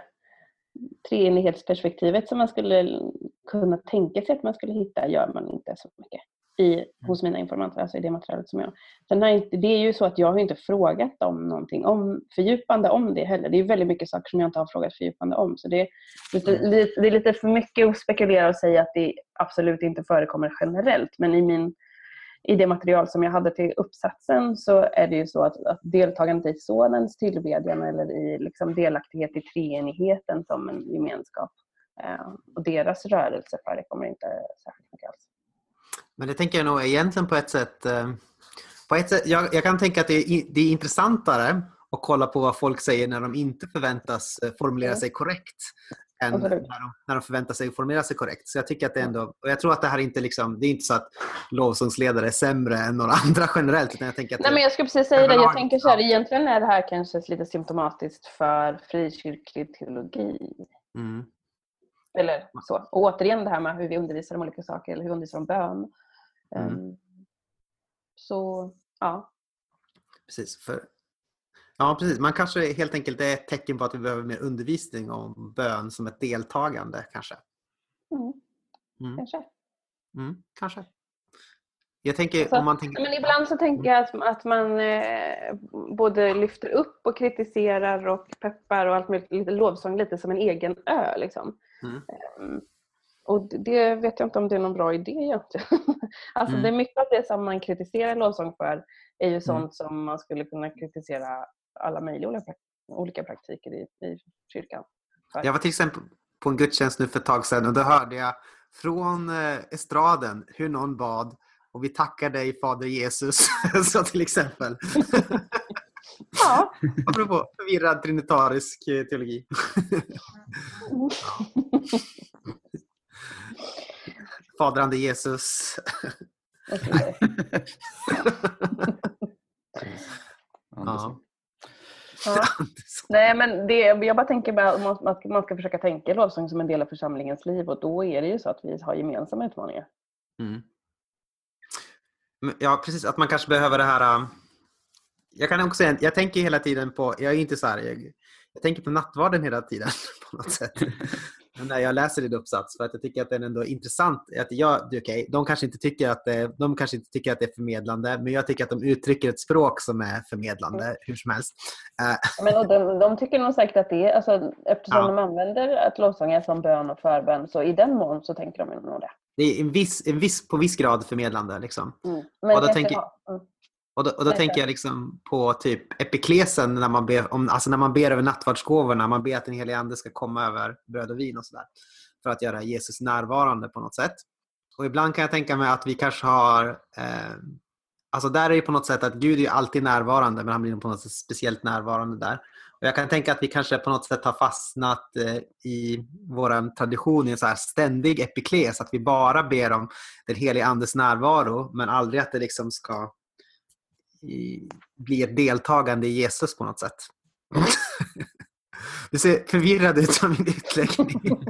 treenighetsperspektivet som man skulle kunna tänka sig att man skulle hitta gör man inte så mycket i, mm. hos mina informanter, alltså i det materialet som jag... Sen har inte, det är ju så att jag har inte frågat dem någonting om, fördjupande om det heller. Det är väldigt mycket saker som jag inte har frågat fördjupande om. Så det är lite, mm. det är lite för mycket att spekulera och säga att det absolut inte förekommer generellt. Men i, min, i det material som jag hade till uppsatsen så är det ju så att, att deltagandet i sonens tillbedjan eller i liksom delaktighet i treenigheten som en gemenskap eh, och deras rörelse förekommer inte särskilt mycket alls. Men det tänker jag nog egentligen på ett sätt... Eh, på ett sätt jag, jag kan tänka att det är, det är intressantare att kolla på vad folk säger när de inte förväntas eh, formulera sig korrekt än när de, när de förväntar sig att formulera sig korrekt. Så jag tycker att det ändå, och jag tror att det här inte liksom, det är inte så att lovsångsledare är sämre än några andra generellt. Utan jag tänker att Nej, men jag skulle precis säga det. Jag tänker så här, egentligen är det här kanske lite symptomatiskt för frikyrklig teologi. Mm. Eller så. Och återigen det här med hur vi undervisar om olika saker, eller hur vi undervisar om bön. Mm. Um, så, ja. Precis. För, ja, precis. Man kanske helt enkelt är ett tecken på att vi behöver mer undervisning om bön som ett deltagande kanske. Mm. Mm. Kanske. Mm, kanske. Jag tänker, alltså, om man tänker... men ibland så tänker jag att, att man eh, både lyfter upp och kritiserar och peppar och allt möjligt, lite lovsång lite som en egen ö. Liksom. Mm. Och det vet jag inte om det är någon bra idé egentligen. alltså mm. det är mycket av det som man kritiserar lovsång för är ju mm. sånt mm. som man skulle kunna kritisera alla möjliga olika, olika praktiker i, i kyrkan. För. Jag var till exempel på en gudstjänst nu för ett tag sedan och då hörde jag från eh, estraden hur någon bad och vi tackar dig Fader Jesus, så till exempel. Ja. Apropå förvirrad trinitarisk eh, teologi. Fadrande Jesus. ja. Ja. Nej, men det, jag bara tänker att man ska försöka tänka lovsång som en del av församlingens liv och då är det ju så att vi har gemensamma utmaningar. Mm. Ja, precis. Att man kanske behöver det här... Um, jag kan också säga, jag tänker hela tiden på, jag är inte så här, jag, jag tänker på nattvarden hela tiden på något sätt. När jag läser din uppsats för att jag tycker att den ändå är intressant. Att jag, okay, de, kanske inte tycker att det, de kanske inte tycker att det är förmedlande men jag tycker att de uttrycker ett språk som är förmedlande mm. hur som helst. Uh. Men de, de, tycker nog säkert att det är, alltså, eftersom ja. de använder att lovsång är som bön och förbön så i den mån så tänker de nog det. Det är en viss, en viss, på viss grad förmedlande. Liksom. Mm. Men och då tänker, mm. Och då, och då tänker jag liksom på typ epiklesen när man ber, om, alltså när man ber över nattvardsgåvorna. Man ber att den helige Ande ska komma över bröd och vin och sådär. För att göra Jesus närvarande på något sätt. Och ibland kan jag tänka mig att vi kanske har... Eh, alltså där är det på något sätt att Gud är alltid närvarande men han blir på något sätt speciellt närvarande där. Och jag kan tänka att vi kanske på något sätt har fastnat eh, i vår tradition i en så ständig epikles. Att vi bara ber om den helige Andes närvaro men aldrig att det liksom ska blir deltagande i Jesus på något sätt. Du ser förvirrad ut av min utläggning.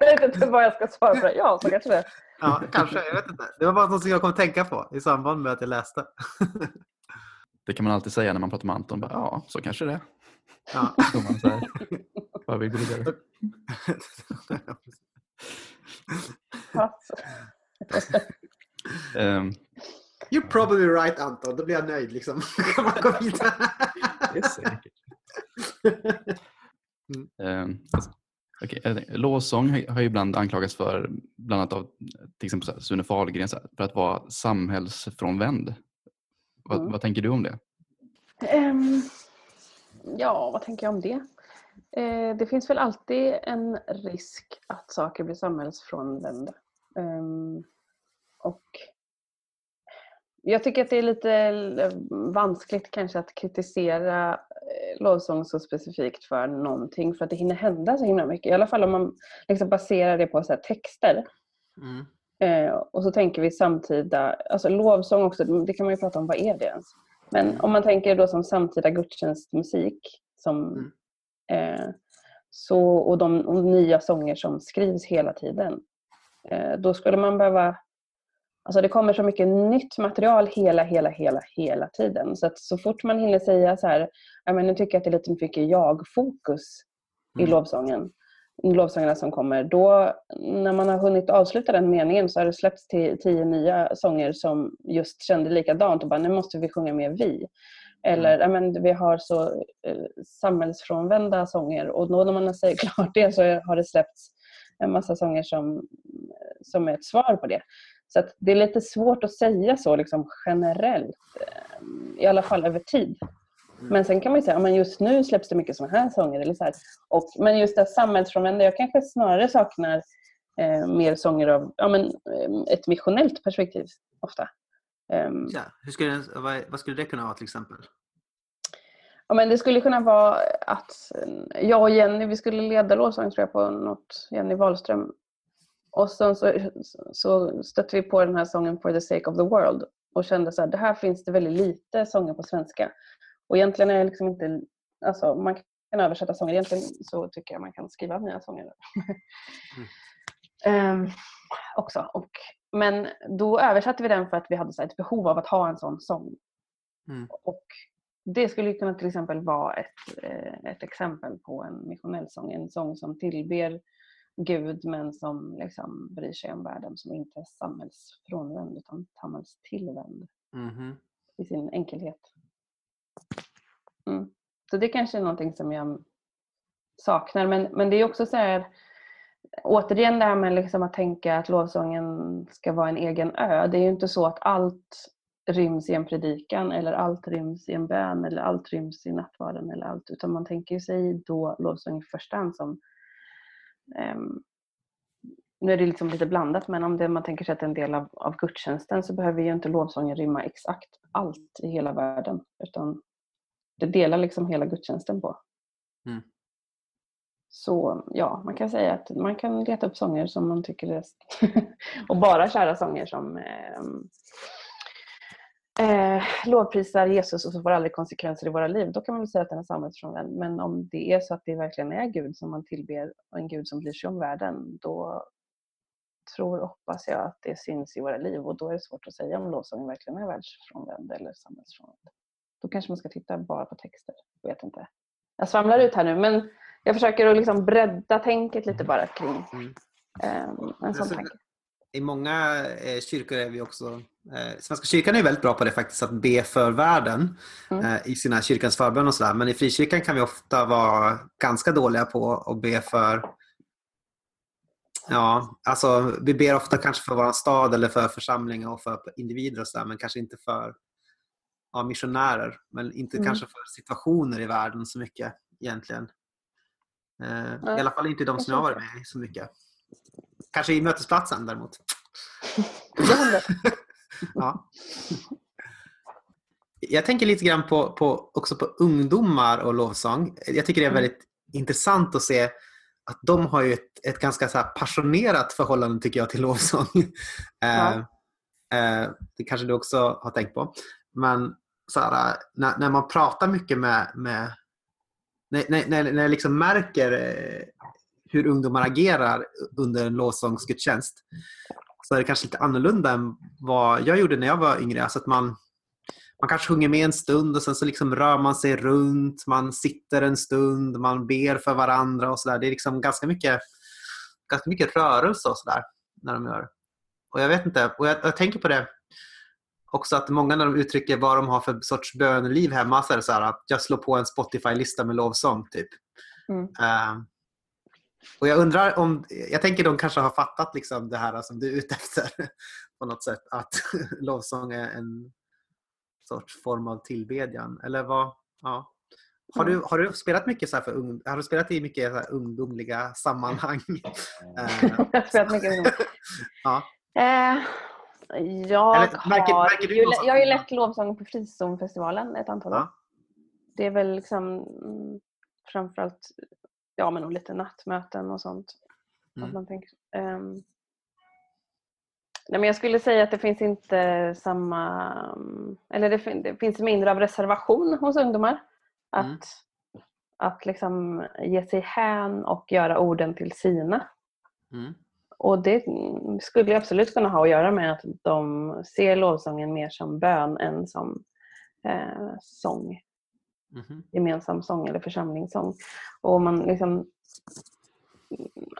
jag vet inte vad jag ska svara på det. Ja, så kanske det. Ja, kanske. Jag vet inte. Det var bara något som jag kom att tänka på i samband med att jag läste. Det kan man alltid säga när man pratar med Anton. ja, så kanske det är. Ja. Så man vidare. um, You're probably right Anton, då blir jag nöjd. Liksom. kan man gå vidare. det är säkert. mm. um, alltså, okay. Låsång har ju ibland anklagats för, bland annat av till exempel Sune Fahlgren, för att vara samhällsfrånvänd. Vad, mm. vad tänker du om det? Um, ja, vad tänker jag om det? Eh, det finns väl alltid en risk att saker blir samhällsfrånvända. Um, och jag tycker att det är lite eh, vanskligt kanske att kritisera eh, lovsång så specifikt för någonting för att det hinner hända så himla mycket. I alla fall om man liksom baserar det på så texter. Mm. Eh, och så tänker vi samtida, alltså lovsång också, det kan man ju prata om, vad är det ens? Men mm. om man tänker då som samtida gudstjänstmusik som, mm. eh, så, och de och nya sånger som skrivs hela tiden. Eh, då skulle man behöva Alltså det kommer så mycket nytt material hela, hela, hela, hela tiden. Så att så fort man hinner säga så här, men nu tycker jag att det är lite mycket jag-fokus mm. i lovsången, lovsångerna som kommer, då när man har hunnit avsluta den meningen så har det släppts tio nya sånger som just kände likadant och bara nu måste vi sjunga mer vi. Eller mm. men, vi har så eh, samhällsfrånvända sånger och då när man har sagt klart det så har det släppts en massa sånger som, som är ett svar på det. Så det är lite svårt att säga så liksom generellt, eh, i alla fall över tid. Mm. Men sen kan man ju säga att just nu släpps det mycket sådana här sånger. Eller så här. Och, men just det samhällsfrånvända, jag kanske snarare saknar eh, mer sånger av ja, men, eh, ett missionellt perspektiv ofta. Um, ja, hur skulle, vad, vad skulle det kunna vara till exempel? Ja, men det skulle kunna vara att jag och Jenny vi skulle leda lovsång tror jag på något, Jenny Wahlström. Och sen så, så stötte vi på den här sången For the sake of the world och kände så här, det här finns det väldigt lite sånger på svenska. Och egentligen är det liksom inte, alltså man kan översätta sånger, egentligen så tycker jag man kan skriva nya sånger. Mm. um, också. Och, men då översatte vi den för att vi hade så ett behov av att ha en sån sång. Mm. Och det skulle kunna till exempel vara ett, eh, ett exempel på en missionell sång. En sång som tillber Gud men som liksom bryr sig om världen som inte är samhällsfrånvänd utan samhällstillvänd mm. i sin enkelhet. Mm. Så det kanske är någonting som jag saknar men, men det är också så här återigen det här med liksom att tänka att lovsången ska vara en egen ö. Det är ju inte så att allt ryms i en predikan eller allt ryms i en bön eller allt ryms i nattvarden eller allt utan man tänker sig då lovsång i första hand som nu är det liksom lite blandat men om det, man tänker sig att det är en del av, av gudstjänsten så behöver ju inte lovsången rymma exakt allt i hela världen utan det delar liksom hela gudstjänsten på. Mm. Så ja, man kan säga att man kan leta upp sånger som man tycker är och bara kära sånger som eh, eh, lovprisar Jesus och så får det aldrig konsekvenser i våra liv, då kan man väl säga att den är samhällsfrånvänd. Men om det är så att det verkligen är Gud som man tillber, och en Gud som bryr sig om världen, då tror och hoppas jag att det syns i våra liv och då är det svårt att säga om lovsången verkligen är världsfrånvänd eller samhällsfrånvänd. Då kanske man ska titta bara på texter, jag vet inte. Jag svamlar ut här nu men jag försöker att liksom bredda tänket lite bara kring um, en sån tanke i många eh, kyrkor är vi också... Eh, Svenska kyrkan är väldigt bra på det faktiskt, att be för världen mm. eh, i sina kyrkans förbön och sådär. Men i frikyrkan kan vi ofta vara ganska dåliga på att be för... Ja, alltså vi ber ofta kanske för vår stad eller för församlingar och för individer och sådär, men kanske inte för ja, missionärer. Men inte mm. kanske för situationer i världen så mycket egentligen. Eh, I alla fall inte de som jag har varit med i så mycket. Kanske i mötesplatsen däremot. ja. Jag tänker lite grann på, på, också på ungdomar och lovsång. Jag tycker det är mm. väldigt mm. intressant att se att de har ju ett, ett ganska så passionerat förhållande tycker jag till lovsång. Ja. Eh, eh, det kanske du också har tänkt på. Men så här, när, när man pratar mycket med, med när, när, när jag liksom märker eh, hur ungdomar agerar under en lovsångsgudstjänst så är det kanske lite annorlunda än vad jag gjorde när jag var yngre. Alltså att man, man kanske sjunger med en stund och sen så liksom rör man sig runt, man sitter en stund, man ber för varandra och sådär. Det är liksom ganska mycket, ganska mycket rörelse och sådär när de gör. Och jag vet inte, och jag, jag, tänker på det också att många när de uttrycker vad de har för sorts böneliv hemma så är det så att jag slår på en Spotify-lista med lovsång typ. Mm. Uh, och jag undrar om, jag tänker de kanske har fattat liksom det här som du är ute efter på något sätt, att lovsång är en sorts form av tillbedjan. Eller vad? Ja. Har, du, har du spelat mycket så för ung, har du spelat i mycket så ungdomliga sammanhang? jag har spelat mycket ja. Eh, jag, Eller, märker, har, märker du jag, jag har ju lett lovsång på Frizonfestivalen ett antal år. Ja. Det är väl liksom mm, framförallt ja, men lite nattmöten och sånt. Mm. Att man tänker, um, nej, men jag skulle säga att det finns inte samma, eller det, det finns mindre av reservation hos ungdomar. Att, mm. att liksom ge sig hän och göra orden till sina. Mm. Och det skulle absolut kunna ha att göra med att de ser lovsången mer som bön än som eh, sång. Mm. Gemensam sång eller församlingssång. Och om man liksom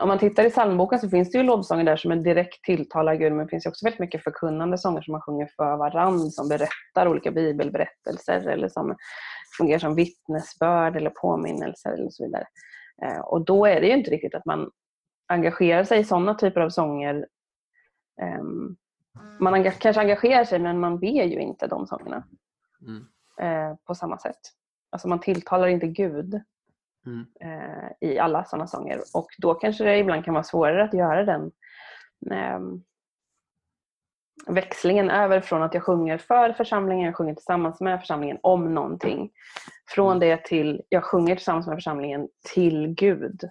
om man tittar i psalmboken så finns det ju lovsånger där som är direkt tilltalar Gud men det finns också väldigt mycket förkunnande sånger som man sjunger för varandra som berättar olika bibelberättelser eller som fungerar som vittnesbörd eller påminnelser eller så vidare. Eh, och då är det ju inte riktigt att man engagerar sig i sådana typer av sånger. Ehm, man kanske engagerar sig men man ber ju inte de sångerna mm. Eh, på samma sätt. Alltså man tilltalar inte Gud Mm. eh, i alla sådana sånger. Och då kanske det ibland kan vara svårare att göra den eh, växlingen över från att jag sjunger för församlingen, jag sjunger tillsammans med församlingen om någonting. Från det till jag sjunger tillsammans med församlingen till Gud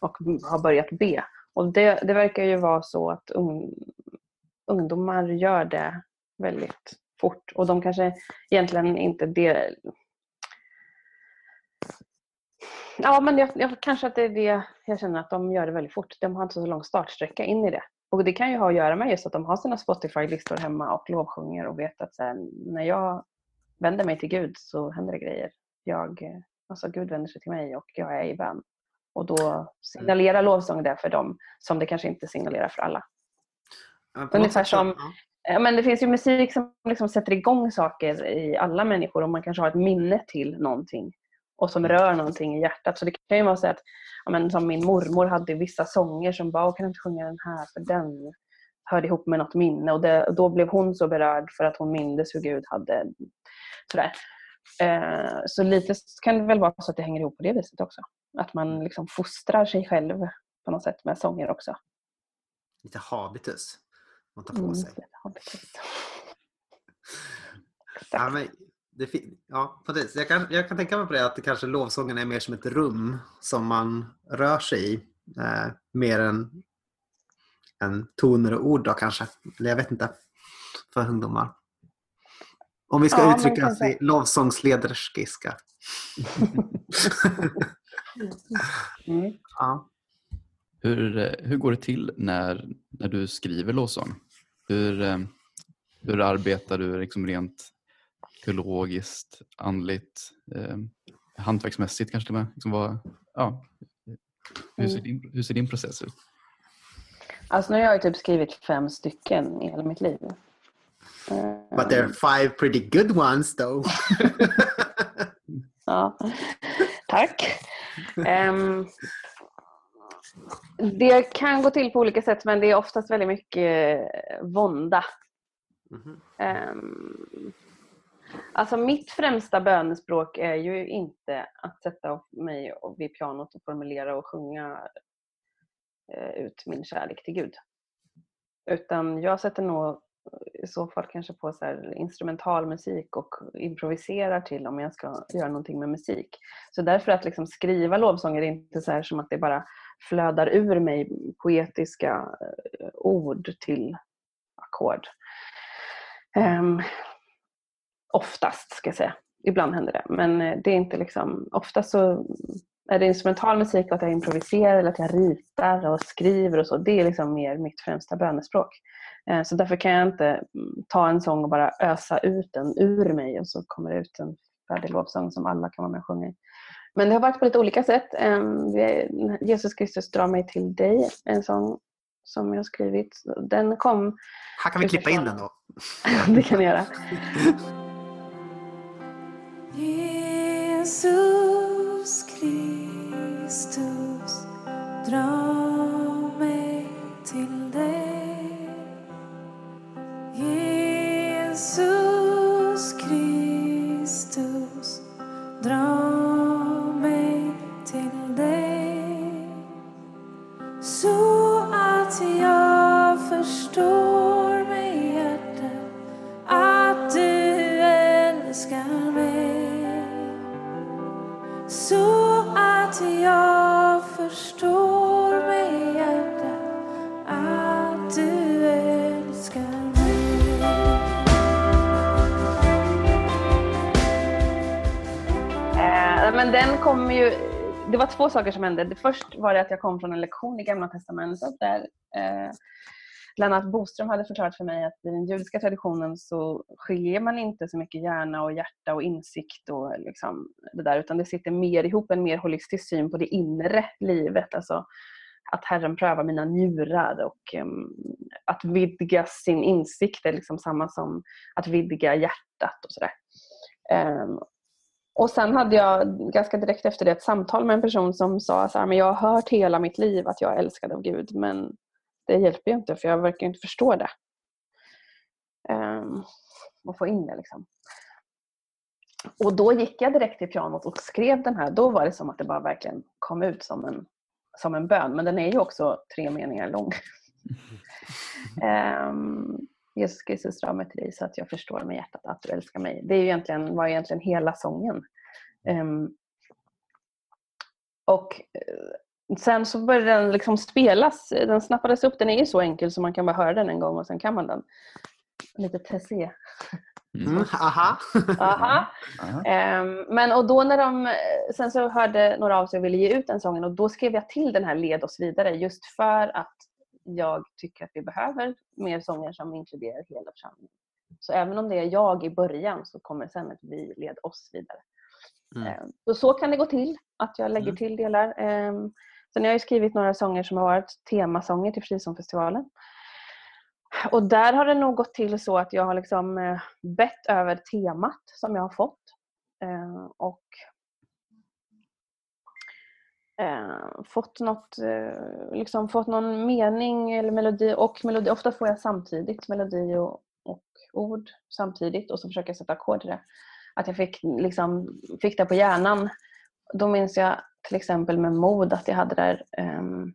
och har börjat be. Och det, det verkar ju vara så att ung, ungdomar gör det väldigt fort och de kanske egentligen inte det Ja, men jag, jag, kanske att det är det jag känner att de gör det väldigt fort. De har inte så lång startsträcka in i det. Och det kan ju ha att göra med just att de har sina Spotify-listor hemma och lovsjunger och vet att här, när jag vänder mig till Gud så händer det grejer. Jag, alltså Gud vänder sig till mig och jag är i bön. Och då signalerar lovsång det för dem som det kanske inte signalerar för alla. Ja, Ungefär som- men det finns ju musik som liksom sätter igång saker i alla människor och man kanske har ett minne till någonting och som rör någonting i hjärtat. Så det kan ju vara så att, ja, men som min mormor hade vissa sånger som bara, "Åh, kan du inte sjunga den här för den hörde ihop med något minne och, det, och då blev hon så berörd för att hon mindes hur Gud hade sådär. Eh, så lite kan det väl vara så att det hänger ihop på det viset också. Att man liksom fostrar sig själv på något sätt med sånger också. Lite habitus man tar på sig. Ja, men det, ja, precis. Jag, kan, jag kan tänka mig på det att det kanske lovsången är mer som ett rum som man rör sig i. Eh, mer än, än toner och ord då kanske. Eller jag vet inte. För ungdomar. Om vi ska Ja, uttrycka oss i lovsångslederskiska. Mm. ja. Hur, eh, hur går det till när, när du skriver lovsång? Hur, eh, hur arbetar du liksom rent teologiskt, andligt, eh, hantverksmässigt kanske till och med? Liksom vad, ja. hur, ser Mm. din, hur ser din process ut? Alltså nu har jag typ skrivit fem stycken i hela mitt liv. But there are five pretty good ones though. Ja, tack. Ehm, det kan gå till på olika sätt men det är oftast väldigt mycket vånda. Mhm. Ehm, alltså mitt främsta bönespråk är ju inte att sätta mig vid pianot och formulera och sjunga eh, ut min kärlek till Gud. Utan jag sätter nog i så fall kanske på så här instrumental musik och improviserar till om jag ska göra någonting med musik. Så därför att liksom skriva lovsånger är inte så här som att det bara flödar ur mig poetiska eh, ord till ackord. Um, oftast ska jag säga. Ibland händer det. Men eh, det är inte liksom, oftast så är det instrumental musik och att jag improviserar eller att jag ritar och skriver och så. Det är liksom mer mitt främsta bönespråk. Eh, Så därför kan jag inte mm, ta en sång och bara ösa ut den ur mig och så kommer det ut en färdig lovsång som alla kan vara med och sjunga i. Men det har varit på lite olika sätt. Vi- Jesus Kristus drar mig till dig, en sång som jag har skrivit. Den kom, Här kan vi klippa in den då. det kan jag göra. Kristus, dra mig till dig. Jesus kom ju... Det var två saker som hände. Det först var det att jag kom från en lektion i Gamla Testamentet där eh, Lennart Boström hade förklarat för mig att i den judiska traditionen så skiljer man inte så mycket hjärna och hjärta och insikt och liksom det där utan det sitter mer ihop, en mer holistisk syn på det inre livet. Alltså att Herren prövar mina njurar och um, att vidga sin insikt är liksom samma som att vidga hjärtat och sådär. Um, och sen hade jag ganska direkt efter det ett samtal med en person som sa så här, men jag har hört hela mitt liv att jag är älskad av Gud men det hjälper ju inte för jag verkar inte förstå det. Um, och få in det liksom. och då gick jag direkt till pianot och skrev den här. Då var det som att det bara verkligen kom ut som en, som en bön. Men den är ju också tre meningar lång. um, Jesus Kristus dra mig till dig så att jag förstår med hjärtat att du älskar mig. Det är ju egentligen, var egentligen hela sången. Um, och eh, sen så började den liksom spelas. Den snappades upp. Den är ju så enkel så man kan bara höra den en gång och sen kan man den. Lite tessé. Mm, aha. Aha. Aha. Um, men och då när de, sen så hörde några av sig och ville ge ut den sången och då skrev jag till den här Led oss vidare just för att jag tycker att vi behöver mer sånger som inkluderar hela församlingen. Så även om det är jag i början så kommer sen att vi led oss vidare. Mm. Ehm, Så, så kan det gå till, att jag lägger Mm. till delar. Ehm, Sen har jag skrivit några sånger som har varit temasånger till Frisångfestivalen. Och där har det nog gått till så att jag har liksom eh, bett över temat som jag har fått. Eh, Och eh, fått, något, eh, liksom fått någon mening eller melodi och melodi. Ofta får jag samtidigt melodi och, och ord samtidigt och så försöker jag sätta ackord till det. Att jag fick, liksom, fick det på hjärnan. Då minns jag till exempel med mod att jag hade där ehm,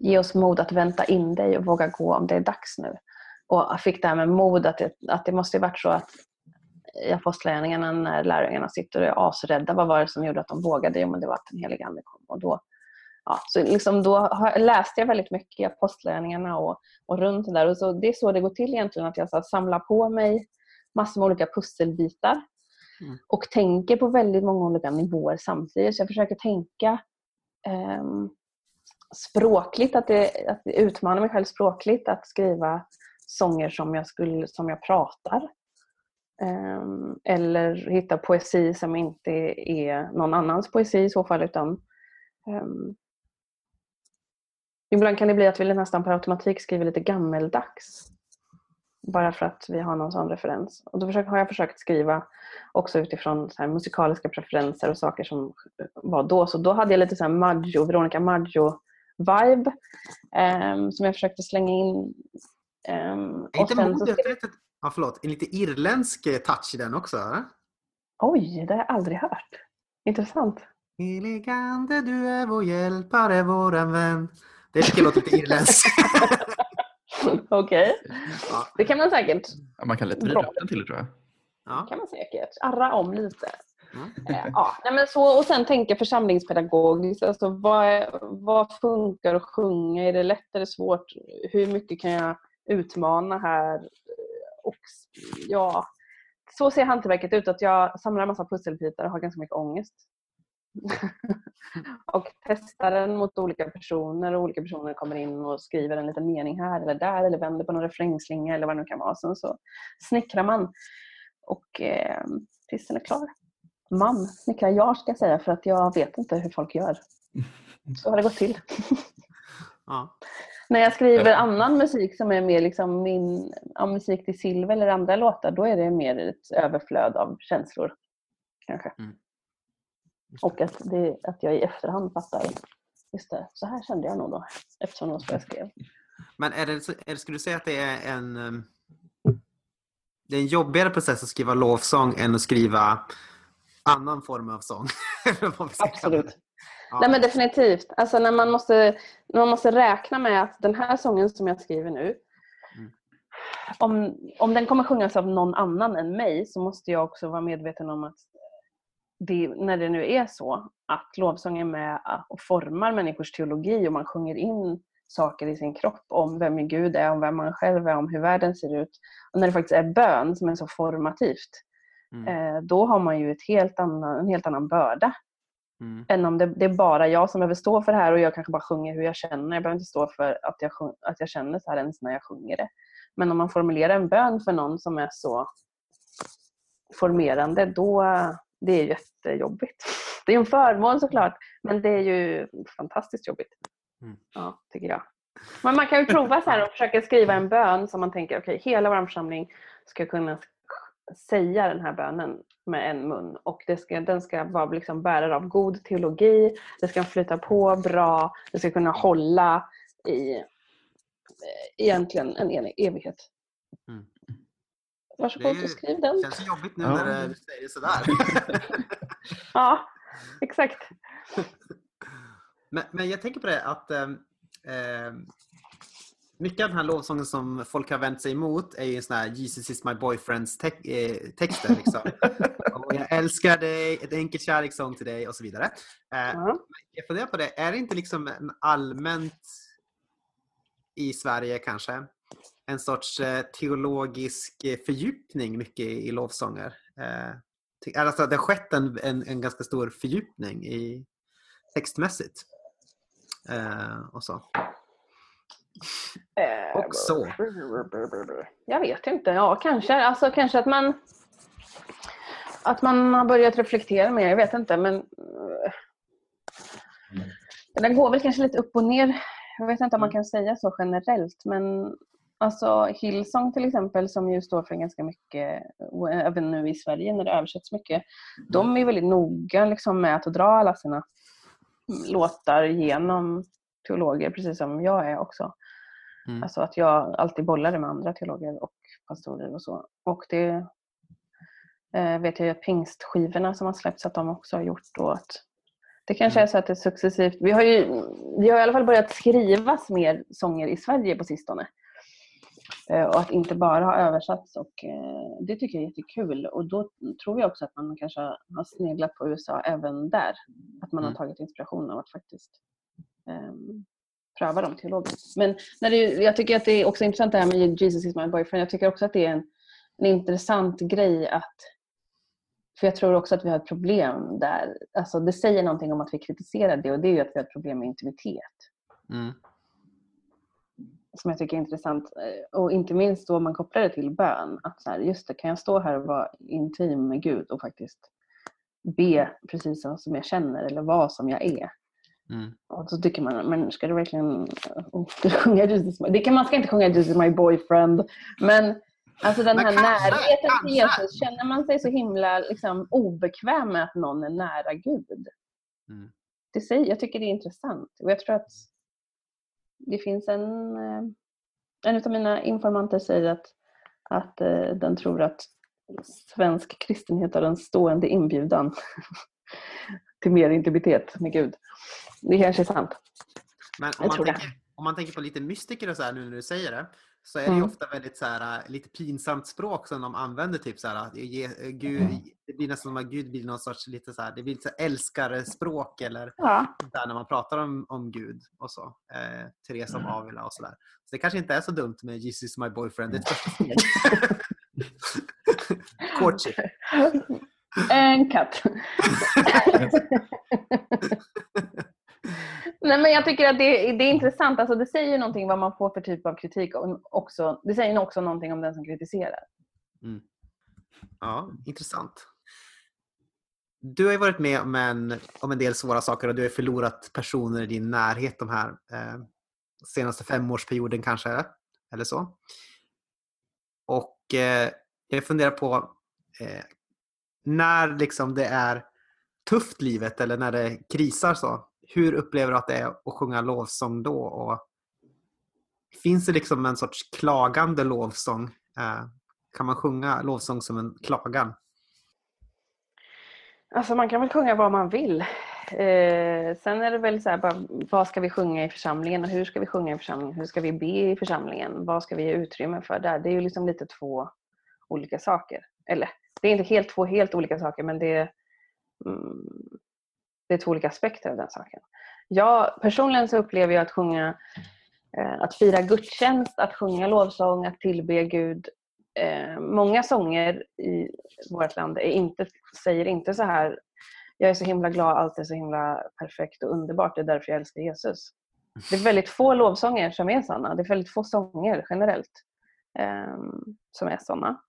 Ge oss mod att vänta in dig och våga gå om det är dags nu. Och jag fick det här med mod att det, att det måste ju varit så att i apostlagärningarna när lärjungarna sitter och är asrädda, vad var det som gjorde att de vågade? Jo, men det var att den helige Ande kom. Och då, ja, så liksom då har, läste jag väldigt mycket i apostlagärningarna och, och runt det där. Och så, det är så det går till egentligen, att jag så samlar på mig massor med olika pusselbitar Mm. och tänker på väldigt många olika nivåer samtidigt. Så jag försöker tänka ehm, språkligt, att, det, att det utmanar mig själv språkligt att skriva sånger som jag, skulle, som jag pratar. Ehm, eller hitta poesi som inte är någon annans poesi i så fall utan ehm, Ibland kan det bli att vi nästan per automatik skriver lite gammeldags. Bara för att vi har någon sån referens. Och då försöker, har jag försökt skriva också utifrån så musikaliska preferenser och saker som var då. Så då hade jag lite så här Maggio, Veronica Maggio-vibe ehm, som jag försökte slänga in. Är inte modet? Ja, förlåt. En lite irländsk eh, touch i den också? eller? Oj, det har jag aldrig hört. Intressant. Heligande, du är vår hjälpare, våran vän. Det tycker jag låter lite irländskt. Okej, ja. det kan man säkert. Ja, man kan lite vrida upp den till det tror jag. Ja. kan man säkert. Arra om lite. Ja. Eh, ja, nej men så, och sen tänka församlingspedagogiskt. Alltså, vad, är, vad funkar att sjunga? Är det lätt eller svårt? Hur mycket kan jag utmana här? Och, ja, så ser hantverket ut. Att jag samlar en massa pusselbitar och har ganska mycket ångest. och testar den mot olika personer och olika personer kommer in och skriver en liten mening här eller där eller vänder på någon refrängslinga eller vad det nu kan vara. Sen så snickrar man och eh, tills den är klar. Man snickrar jag ska jag säga för att jag vet inte hur folk gör. Så har det gått till. Ja. När jag skriver annan musik som är mer liksom min ja, musik till Silver eller andra låtar, då är det mer ett överflöd av känslor. Kanske. Mm. Och att, det, att jag i efterhand fattar, just det, så här kände jag nog då. Eftersom det var så jag skrev. Men är det, är det, skulle du säga att det är en um, det är en jobbigare process att skriva lovsång än att skriva annan form av sång? Absolut. Ja. Nej men definitivt. Alltså när man måste, när man måste räkna med att den här sången som jag skriver nu, Mm. om, om den kommer sjungas av någon annan än mig så måste jag också vara medveten om att det, när det nu är så att lovsång är med och formar människors teologi och man sjunger in saker i sin kropp om vem Gud är, om vem man själv är, om hur världen ser ut. Och när det faktiskt är bön som är så formativt, Mm. eh, då har man ju ett helt annan, en helt annan börda Mm. än om det, det är bara jag som behöver stå för det här och jag kanske bara sjunger hur jag känner. Jag behöver inte stå för att jag, sjung, att jag känner så här ens när jag sjunger det. Men om man formulerar en bön för någon som är så formerande, då det är jättejobbigt. Det är en förmån såklart, men det är ju fantastiskt jobbigt. Mm. Ja, tycker jag. Men man kan ju prova så här och försöka skriva en bön som man tänker, okej, hela vår församling ska kunna säga den här bönen med en mun och det ska, den ska vara liksom bärare av god teologi, det ska flyta på bra, det ska kunna hålla i eh, egentligen en evighet. Mm. Varsågod Det är- och skriv den. känns jobbigt nu Ja. när du säger det sådär. Ja, exakt. men, men jag tänker på det att ehm, ehm, mycket av den här lovsången som folk har vänt sig emot är ju sån här Jesus is my boyfriends te- eh, texter. Liksom. och jag älskar dig, ett enkelt kärlekssång till dig och så vidare. Ja. jag funderar på det, är det inte liksom en allmänt i Sverige kanske en sorts eh, teologisk fördjupning mycket i, lovsånger? Alltså det har skett en, en, en ganska stor fördjupning i textmässigt. Och så. Eh, Och så. Jag vet inte. Ja, kanske. Alltså, kanske att man att man har börjat reflektera mer. Jag vet inte. Men eh, det där går väl kanske lite upp och ner. Jag vet inte om man kan säga så generellt. Men alltså Hillsong till exempel som ju står för ganska mycket, och även nu i Sverige när det översätts mycket. De är väldigt noga liksom, med att dra alla sina låtar genom teologer, precis som jag är också. Mm. Alltså att jag alltid bollar det med andra teologer och pastorer och så. Och det eh, vet jag ju att pingstskivorna som har släppts att de också har gjort då att det kanske Mm. är så att det successivt, vi har ju vi har i alla fall börjat skrivas mer sånger i Sverige på sistone. Eh, Och att inte bara ha översatts och eh, det tycker jag är jättekul och då tror jag också att man kanske har sneglat på USA även där. Att man Mm. har tagit inspiration av att faktiskt ehm, pröva dem teologiskt. Men när det, jag tycker att det är också intressant det här med Jesus is my boyfriend. Jag tycker också att det är en, en intressant grej att för jag tror också att vi har ett problem där. Alltså det säger någonting om att vi kritiserar det och det är ju att vi har ett problem med intimitet. Mm. Som jag tycker är intressant. Och inte minst då om man kopplar det till bön. Att så här, just det, kan jag stå här och vara intim med Gud och faktiskt be precis som jag känner eller vara som jag är. Mm. Och så tycker man, men ska du verkligen oh, sjunga Jesus? my-" Det kan, man ska inte sjunga Jesus my boyfriend. Men alltså den Men här kanske, närheten till. Jesus, känner man sig så himla liksom, obekväm med att någon är nära Gud? Mm. Det säger, jag tycker det är intressant. Och jag tror att det finns en... eh, En av mina informanter säger att, att eh, den tror att svensk kristenhet har en stående inbjudan till mer intimitet med Gud. Det kanske är sant. Men om man, tänker, om man tänker på lite mystiker och så här nu när du säger det så är det Mm. ofta väldigt så här, äh, lite pinsamt språk som de använder. Typ så här, att ge, äh, Gud, Mm. det blir nästan som att Gud blir någon sorts lite så här, det blir lite älskarespråk eller Ja. där när man pratar om, om Gud och så. Eh, Teresa Mm. av Avila och sådär. Så det kanske inte är så dumt med Jesus my boyfriend. Det är ett första steg. Courtship. En katt. Nej, men jag tycker att det, det är intressant. Alltså, det säger ju någonting vad man får för typ av kritik. Och också, det säger också någonting om den som kritiserar. Ja, intressant. Du har ju varit med om en, om en del svåra saker och du har förlorat personer i din närhet de här eh, senaste femårsperioden kanske. Eller så. Och eh, jag funderar på eh, när liksom det är tufft livet eller när det krisar så. Hur upplever du att det är att sjunga lovsång då? Och finns det liksom en sorts klagande lovsång? Eh, kan man sjunga lovsång som en klagan? Alltså man kan väl sjunga vad man vill. Eh, sen är det väl så här, bara, vad ska vi sjunga i församlingen och hur ska vi sjunga i församlingen? Hur ska vi be i församlingen? Vad ska vi ge utrymme för där? Det är ju liksom lite två olika saker. Eller, det är inte helt två helt olika saker men det är, mm, det är två olika aspekter av den saken. Jag, personligen så upplever jag att sjunga, eh, att fira gudstjänst, att sjunga lovsång, att tillbe Gud. Eh, många sånger i vårt land är inte, säger inte så här jag är så himla glad, allt är så himla perfekt och underbart, det är därför jag älskar Jesus. Det är väldigt få lovsånger som är sådana. Det är väldigt få sånger generellt eh, som är sådana.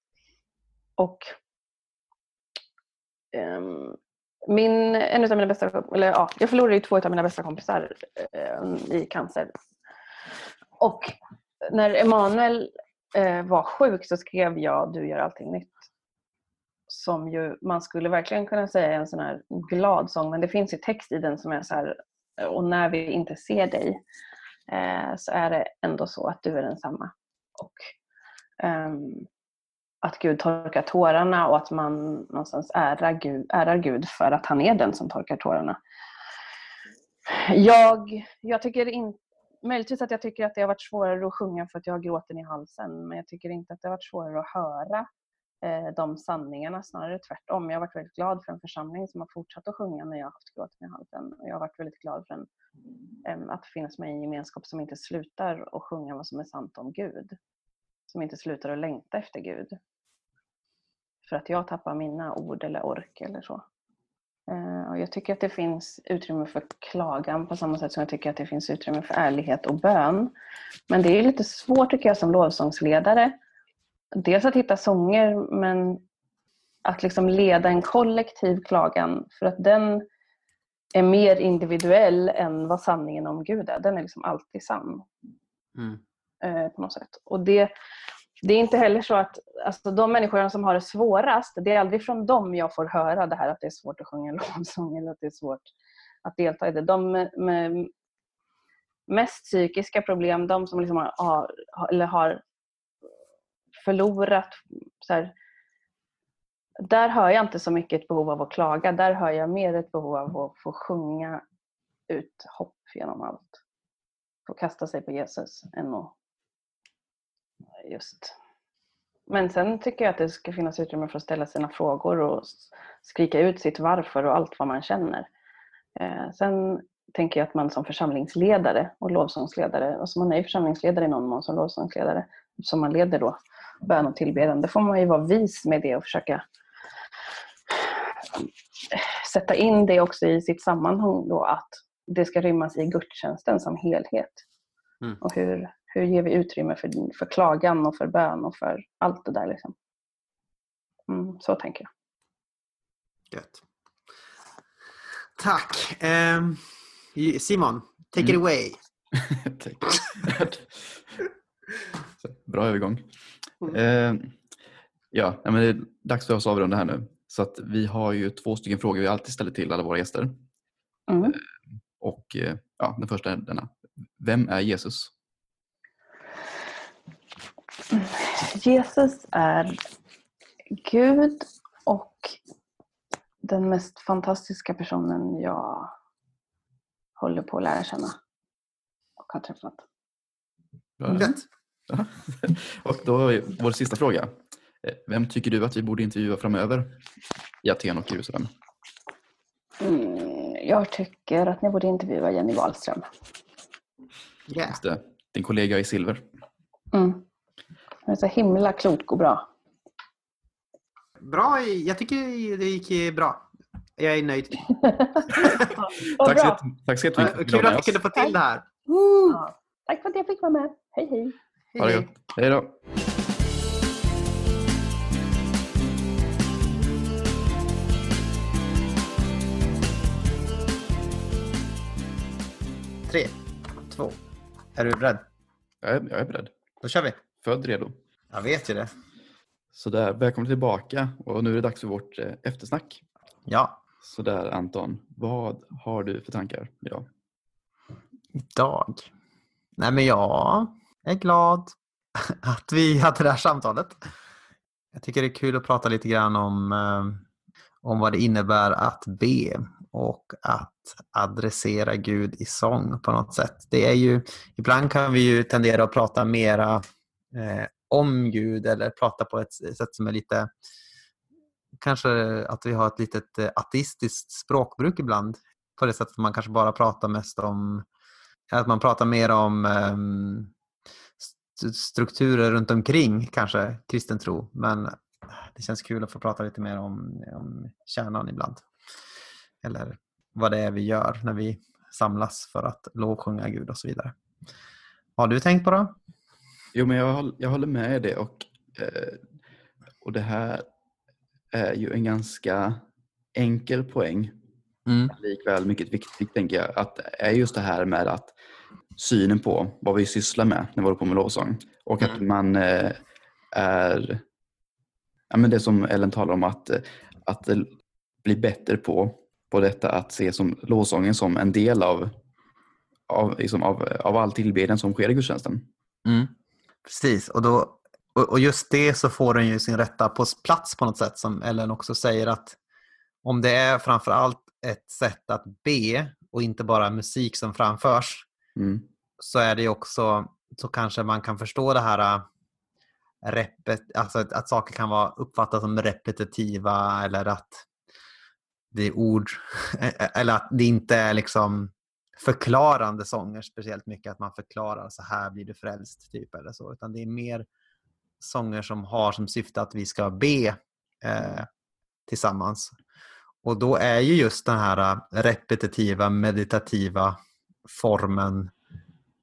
Och Ehm, min, en av mina bästa, eller ja, jag förlorade ju två av mina bästa kompisar ehm, i cancer. Och när Emanuel eh, var sjuk så skrev jag Du gör allting nytt. Som ju man skulle verkligen kunna säga är en sån här glad sång men det finns ju text i den som är så här och när vi inte ser dig eh, så är det ändå så att du är densamma. Och, um, att Gud torkar tårarna och att man någonstans ärar Gud, ärar Gud för att han är den som torkar tårarna. Jag, jag tycker inte Möjligtvis att jag tycker att det har varit svårare att sjunga för att jag har gråten i halsen men jag tycker inte att det har varit svårare att höra eh, de sanningarna, snarare tvärtom. Jag har varit väldigt glad för en församling som har fortsatt att sjunga när jag har haft gråten i halsen. Jag har varit väldigt glad för en, eh, att finnas med i en gemenskap som inte slutar att sjunga vad som är sant om Gud. Som inte slutar att längta efter Gud. För att jag tappar mina ord eller ork eller så. Eh, och jag tycker att det finns utrymme för klagan på samma sätt som jag tycker att det finns utrymme för ärlighet och bön. Men det är lite svårt tycker jag som lovsångsledare. Dels att hitta sånger men att liksom leda en kollektiv klagan för att den är mer individuell än vad sanningen om Gud är. Den är liksom alltid sann. Mm. Eh, på något sätt. Och det, det är inte heller så att alltså, de människorna som har det svårast, det är aldrig från dem jag får höra det här att det är svårt att sjunga lovsång eller att det är svårt att delta i det. De med, med mest psykiska problem, de som liksom har, har, eller har förlorat så här, där hör jag inte så mycket ett behov av att klaga. Där hör jag mer ett behov av att få sjunga ut hopp genom allt. Få kasta sig på Jesus än att just. Men sen tycker jag att det ska finnas utrymme för att ställa sina frågor och skrika ut sitt varför och allt vad man känner. Eh, sen tänker jag att man som församlingsledare och lovsångsledare, och som man är ju församlingsledare i någon mån som lovsångsledare, som man leder då bön och tillbedjan, då får man ju vara vis med det och försöka sätta in det också i sitt sammanhang då att det ska rymmas i gudstjänsten som helhet. Mm. Och hur, hur ger vi utrymme för, för klagan och för bön och för allt det där. Liksom. Mm, så tänker jag. Gött. Tack. Ehm, Simon, take Mm. it away. Bra övergång. Mm. Eh, ja, men det är dags för oss att avrunda här nu. Så att vi har ju två stycken frågor vi alltid ställer till alla våra gäster. Mm. Och eh, ja, den första är denna. Vem är Jesus? Jesus är Gud och den mest fantastiska personen jag håller på att lära känna och har träffat. Bra. Gött. Ja. Och då är vår sista fråga. Eh, Vem tycker du att vi borde intervjua framöver i Aten och Jerusalem? Mm, jag tycker att ni borde intervjua Jenny Wahlström. Yeah. Just det, din kollega i silver. Mm. Är så himla klok och bra. Bra, jag tycker det gick bra. Jag är nöjd. Tack så, tack så jättemycket för att du Kul att vi kunde få till det här. Ja. Tack för att jag fick vara med. Hej hej. Ha det gott. Hej då. Tre, två. Är du beredd? Jag är, jag är beredd. Då kör vi. Född redo. Jag vet ju det. Sådär, välkommen tillbaka och nu är det dags för vårt eh, eftersnack. Ja, Sådär Anton, vad har du för tankar idag? idag. Nej men jag är glad att vi hade det här samtalet. Jag tycker det är kul att prata lite grann om, eh, om vad det innebär att be och att adressera Gud i sång på något sätt. Det är ju, ibland kan vi ju tendera att prata mera eh, om Gud eller prata på ett sätt som är lite kanske att vi har ett litet eh, ateistiskt språkbruk ibland. På det sättet att man kanske bara pratar mest om att man pratar mer om ehm, strukturer runt omkring kanske kristen tro. Men det känns kul att få prata lite mer om, om kärnan ibland. Eller vad det är vi gör när vi samlas för att lovsjunga Gud och så vidare. Vad har du tänkt på då? Jo, men jag, jag håller med i det och, eh, och det här är ju en ganska enkel poäng. Mm. Likväl mycket viktigt tänker jag. Att det är just det här med att synen på vad vi sysslar med när vi håller på med lovsång. Och att Mm. man eh, är, ja, men det som Ellen talar om, att, att bli bättre på, på detta att se som lovsången som en del av, av, liksom av, av all tillbedjan som sker i gudstjänsten. Mm. Precis, och, då, och, just det så får den ju sin rätta på plats på något sätt som Ellen också säger att om det är framför allt ett sätt att be och inte bara musik som framförs Mm. så är det ju också så kanske man kan förstå det här äh, repet, alltså att, att saker kan vara uppfattas som repetitiva eller att det är ord eller att det inte är liksom förklarande sånger speciellt mycket att man förklarar så här blir du frälst typ eller så utan det är mer sånger som har som syfte att vi ska be eh, tillsammans. Och då är ju just den här äh, repetitiva meditativa formen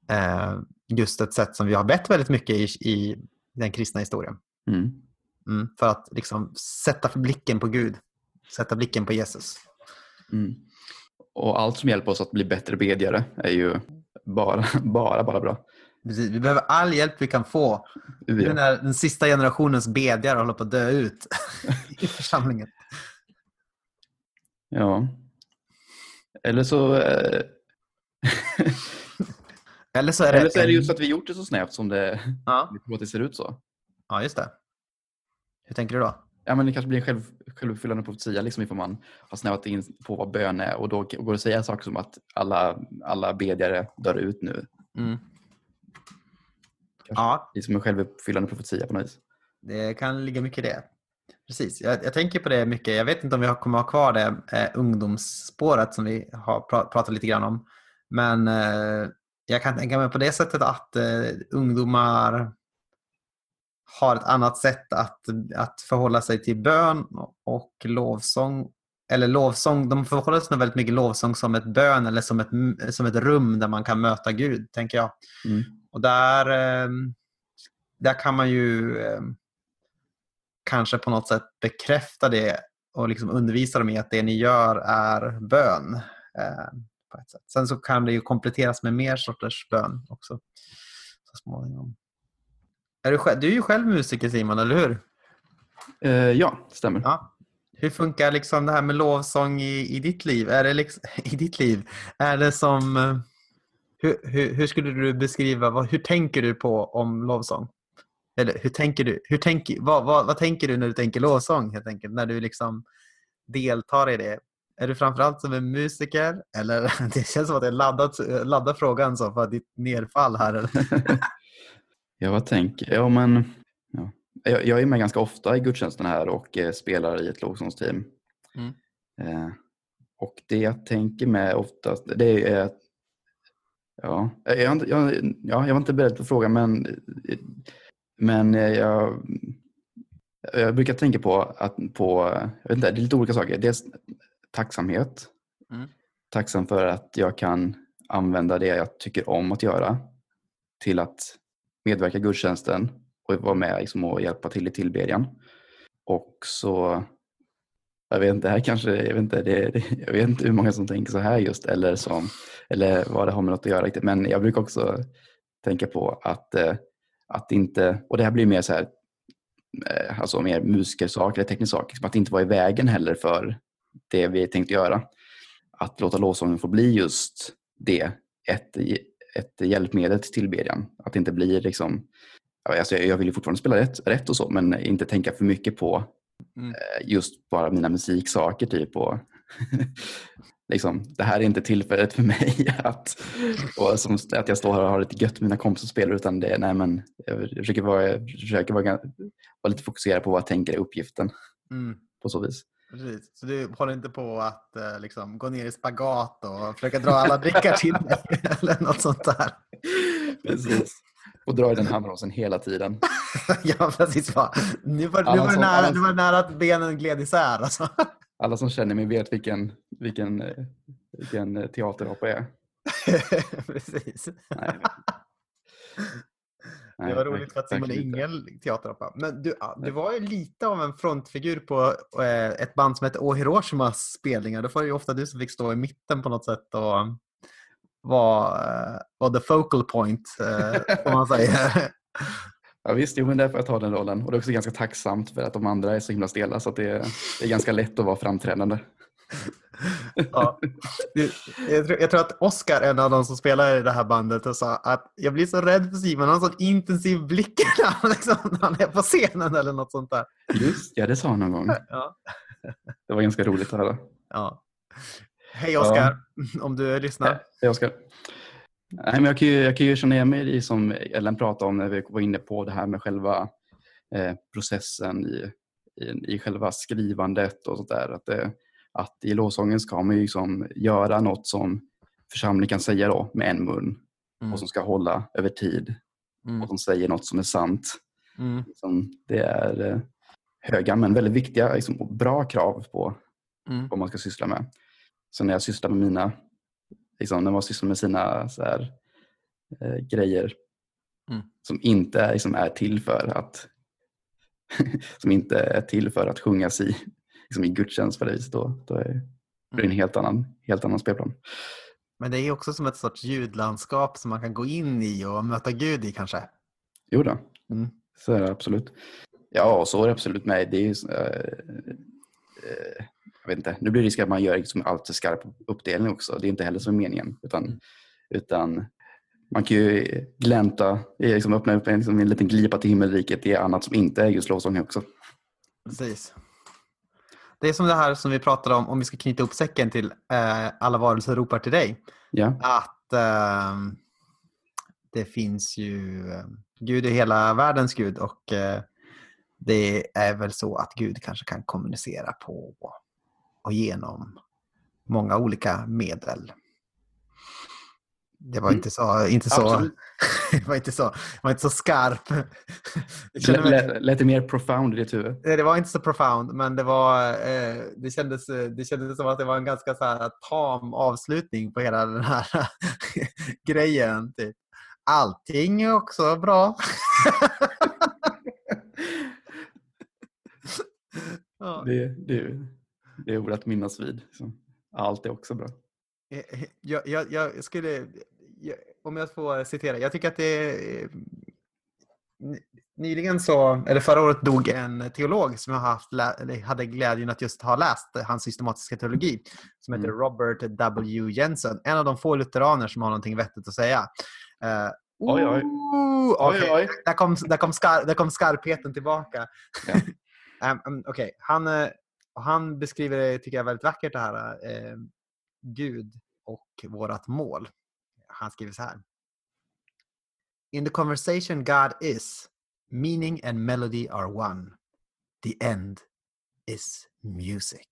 eh, just ett sätt som vi har bett väldigt mycket i, i den kristna historien. Mm. Mm, för att liksom sätta blicken på Gud, sätta blicken på Jesus. Mm. Och allt som hjälper oss att bli bättre bedjare är ju bara, bara, bara bra. Precis, Vi behöver all hjälp vi kan få. Ja. när den sista generationens bedjare håller på att dö ut i församlingen. ja. Eller så, eh, Eller så är det... eller så är det just att vi gjort det så snävt som det, ja. vi tror att det ser ut så. ja, just det. Hur tänker du då? Ja, men det kanske blir en själv, självuppfyllande profetia liksom ifall man har snävat in på vad bön är och då går det att säga saker som att alla, alla bedjare dör ut nu. Mm. Kanske. Ja, Det är som en självuppfyllande profetia på något vis. det kan ligga mycket i det. Precis, jag, jag tänker på det mycket. Jag vet inte om vi kommer ha kvar det eh, ungdomsspåret som vi har pra, pratat lite grann om. Men eh, jag kan tänka mig på det sättet att eh, ungdomar har ett annat sätt att, att förhålla sig till bön och lovsång. Eller lovsång, de förhåller sig nog väldigt mycket lovsång som ett bön eller som ett, som ett rum där man kan möta Gud, tänker jag. Mm. Och där, eh, där kan man ju eh, kanske på något sätt bekräfta det och liksom undervisa dem i att det ni gör är bön. Eh, sätt. Sen så kan det ju kompletteras med mer sorters bön också. Så småningom. Är du, själv, du är ju själv musiker Simon, eller hur? Eh, ja, stämmer. Ja. Hur funkar liksom det här med lovsång i, i ditt liv? Är det liksom, I ditt liv? Är det som... eh, Hur, hur, hur skulle du beskriva, vad, hur tänker du på om lovsång? Eller hur tänker du? Hur tänker, vad, vad, vad tänker du när du tänker lovsång helt enkelt? När du liksom deltar i det? Är du framförallt som en musiker? Eller det känns som att jag laddat, laddat frågan så för ditt nedfall här. Ja, vad tänker jag? Ja, men, ja. Jag, jag är med ganska ofta i gudstjänsten här och eh, spelar i ett lovsångsteam. Mm. Eh, och det jag tänker med oftast, det är att Ja, jag, jag, ja, jag var inte beredd på frågan men, men eh, jag, jag brukar tänka på att på, jag vet inte, det är lite olika saker. Dels tacksamhet. Mm. Tacksam för att jag kan använda det jag tycker om att göra till att medverka i gudstjänsten och vara med liksom och hjälpa till i tillbedjan. Och så, jag vet inte, här kanske, jag vet inte, det, det, jag vet inte hur många som tänker så här just eller, som, eller vad det har med något att göra riktigt. Men jag brukar också tänka på att, eh, att inte, och det här blir mer så här, eh, alltså mer musikersaker eller teknisk sak, liksom att inte vara i vägen heller för det vi tänkte göra. Att låta lovsången få bli just det, ett, ett hjälpmedel till tillbedjan. Att det inte blir liksom, alltså jag vill ju fortfarande spela rätt, rätt och så, men inte tänka för mycket på Mm. eh, just bara mina musiksaker typ. Och liksom, det här är inte tillfället för mig att, och som, att jag står här och har lite gött med mina kompisar och spelar utan det, nej men jag försöker vara, jag försöker vara, vara lite fokuserad på vad jag tänker är uppgiften Mm. på så vis. Precis. Så du håller inte på att eh, liksom, gå ner i spagat och försöka dra alla blickar till dig eller något sånt där? Precis. Och dra i den handbromsen hela tiden. ja, precis. Va? Nu var, nu var, som- nära, alla- nu var det nära att benen gled isär. Alltså. Alla som känner mig vet vilken, vilken, eh, vilken eh, teaterhopp jag är. precis. Nej, Det var roligt för att Simon. Ingel teaterhoppa. Men du, du var ju lite av en frontfigur på eh, ett band som heter O Hiroshimas spelningar. Då var det ju ofta du som fick stå i mitten på något sätt och vara eh, var the focal point, eh, om man säger. Ja, visst, jo, men därför jag tar den rollen. Och det är också ganska tacksamt för att de andra är så himla stela så det, är- det är ganska lätt att vara framträdande. Ja. Jag, tror, att Oscar, en av de som spelar i det här bandet, och sa att jag blir så rädd för Simon. Han har en sån intensiv blick när han, liksom, när han är på scenen eller något sånt där. Just ja, det sa han någon gång. Ja. Det var ganska roligt att höra. Ja. Hej Oscar, om du lyssnar. Hej Oskar. Nej, men jag, kan ju, jag kan ju känna igen mig i som Ellen pratade om när vi var inne på det här med själva eh, processen i, i, i själva skrivandet och sånt där. Att, det, att i lovsången ska man ju liksom göra något som församlingen kan säga då med en mun Mm. och som ska hålla över tid Mm. och som säger något som är sant. Mm. Liksom, det är eh, höga men väldigt viktiga liksom, och bra krav på Mm. vad man ska syssla med. Så när jag sysslar med mina, liksom, när man sysslar med sina så här, eh, grejer Mm. som inte är, liksom, är till för att som inte är till för att sjungas i, liksom, i gudstjänst på det viset, då, då är det en helt annan, helt annan spelplan. Men det är också som ett sorts ljudlandskap som man kan gå in i och möta Gud i kanske. Jo då, Mm. så är det absolut. Ja, och så är det absolut med. Det är ju, eh, jag vet inte, nu blir det risk att man gör liksom allt för skarp uppdelning också. Det är inte heller så meningen. Utan, utan man kan ju glänta, eh, liksom öppna upp en, liksom en liten glipa till himmelriket i annat som inte är Guds lovsång också. Precis. Det är som det här som vi pratade om, om vi ska knyta upp säcken till eh, alla varelser ropar till dig. Ja, Att ehm, det finns ju, eh, Gud är hela världens Gud och eh, det är väl så att Gud kanske kan kommunicera på och genom många olika medel. Det var Mm. inte så, inte så, var inte så, var inte så skarp. Det lät, lät det mer profound i ditt huvud. Det var inte så profound, men det, var, eh, det, kändes, det kändes som att det var en ganska så här, tam avslutning på hela den här grejen. Typ. Allting är också bra. Det, det, det är ord att minnas vid. Liksom. Allt är också bra. Eh, jag, jag, jag skulle, jag, om jag får citera, jag tycker att det eh, ny- Nyligen så, eller förra året dog en teolog som jag haft, hade glädjen att just ha läst hans systematiska teologi som heter Mm. Robert W. Jensen. En av de få lutheraner som har någonting vettigt att säga. Eh, Oj, oj. ooh, Oj, oj. Där, kom, där, kom skar, där kom skarpheten tillbaka. Ja. um, Okej, han, eh, han beskriver det, tycker jag, väldigt vackert det här. eh, Gud och vårt mål. Han skriver så här. In the conversation God is, meaning and melody are one. The end is music.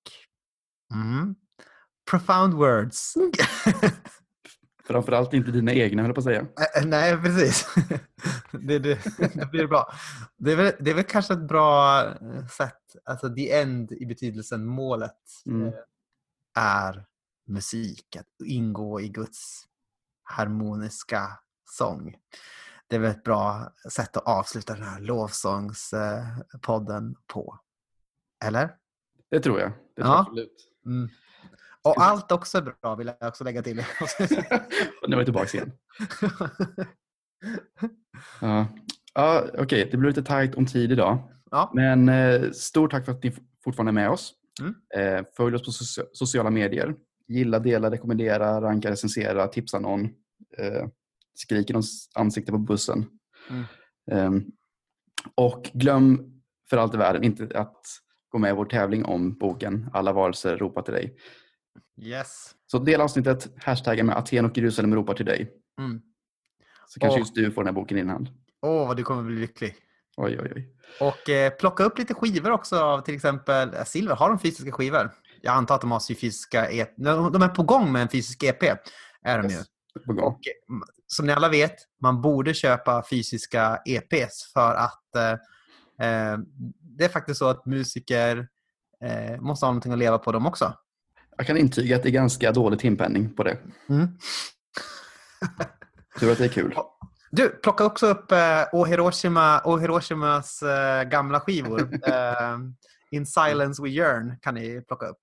Mm. Profound words. Framförallt inte dina egna, höll jag på att säga. Nej, precis. det, det, det blir bra. Det är, väl, det är väl kanske ett bra eh, sätt, alltså the end i betydelsen målet, Mm. eh, är musik, att ingå i Guds harmoniska sång. Det är väl ett bra sätt att avsluta den här lovsångspodden på. Eller? Det tror jag. Det tror Ja. absolut. Mm. Och allt också är bra, vill jag också lägga till. Nu var jag tillbaka igen. Ja, ja okej. Det blir lite tajt om tid idag. ja. Men eh, stort tack för att ni fortfarande är med oss. Mm. Eh, följ oss på socia- sociala medier. Gilla, dela, rekommendera, ranka, recensera, tipsa någon. Eh, skrik i någons ansikte på bussen. Mm. Eh, och glöm för allt i världen inte att gå med i vår tävling om boken Alla varelser ropar till dig. Yes. Så dela avsnittet, hashtagga med Aten och Jerusalem ropar till dig. Mm. Så kanske Åh. just du får den här boken i din hand. Åh, vad du kommer bli lycklig. Oj, oj, oj. Och eh, plocka upp lite skivor också av till exempel eh, Silver. Har de fysiska skivor? Jag antar att de har sy- fysiska EP. De är på gång med en fysisk EP. Är de ju. Och eh, m- som ni alla vet, man borde köpa fysiska EPs för att eh, eh, det är faktiskt så att musiker eh, måste ha någonting att leva på dem också. Jag kan intyga att det är ganska dålig timpenning på det. Mm. Tur att det är kul. Du, plocka också upp eh, O Hiroshima, O Hiroshimas eh, gamla skivor. eh, In Silence We Yearn kan ni plocka upp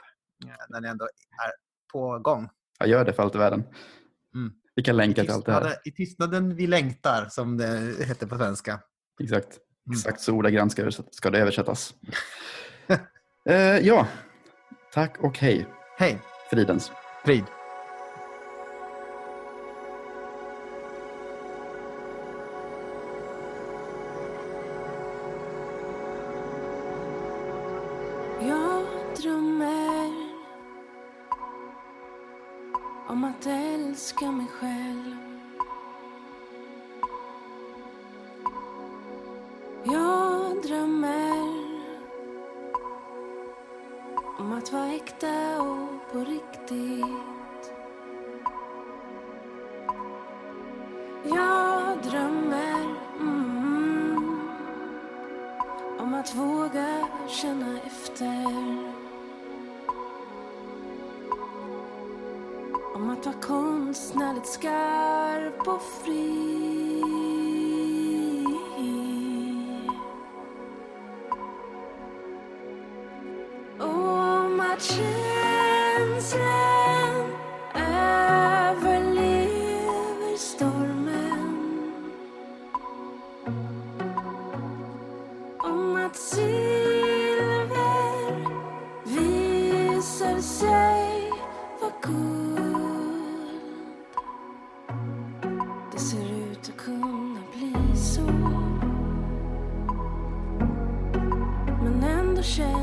när ni ändå är på gång. Jag gör det för allt i världen. Mm. Vi kan länka till allt det här. I tystnaden vi längtar, som det heter på svenska. Exakt. Mm. Exakt så ordagrant ska, ska det översättas. eh, ja, tack och hej. Hej, Fridens. Frid. Men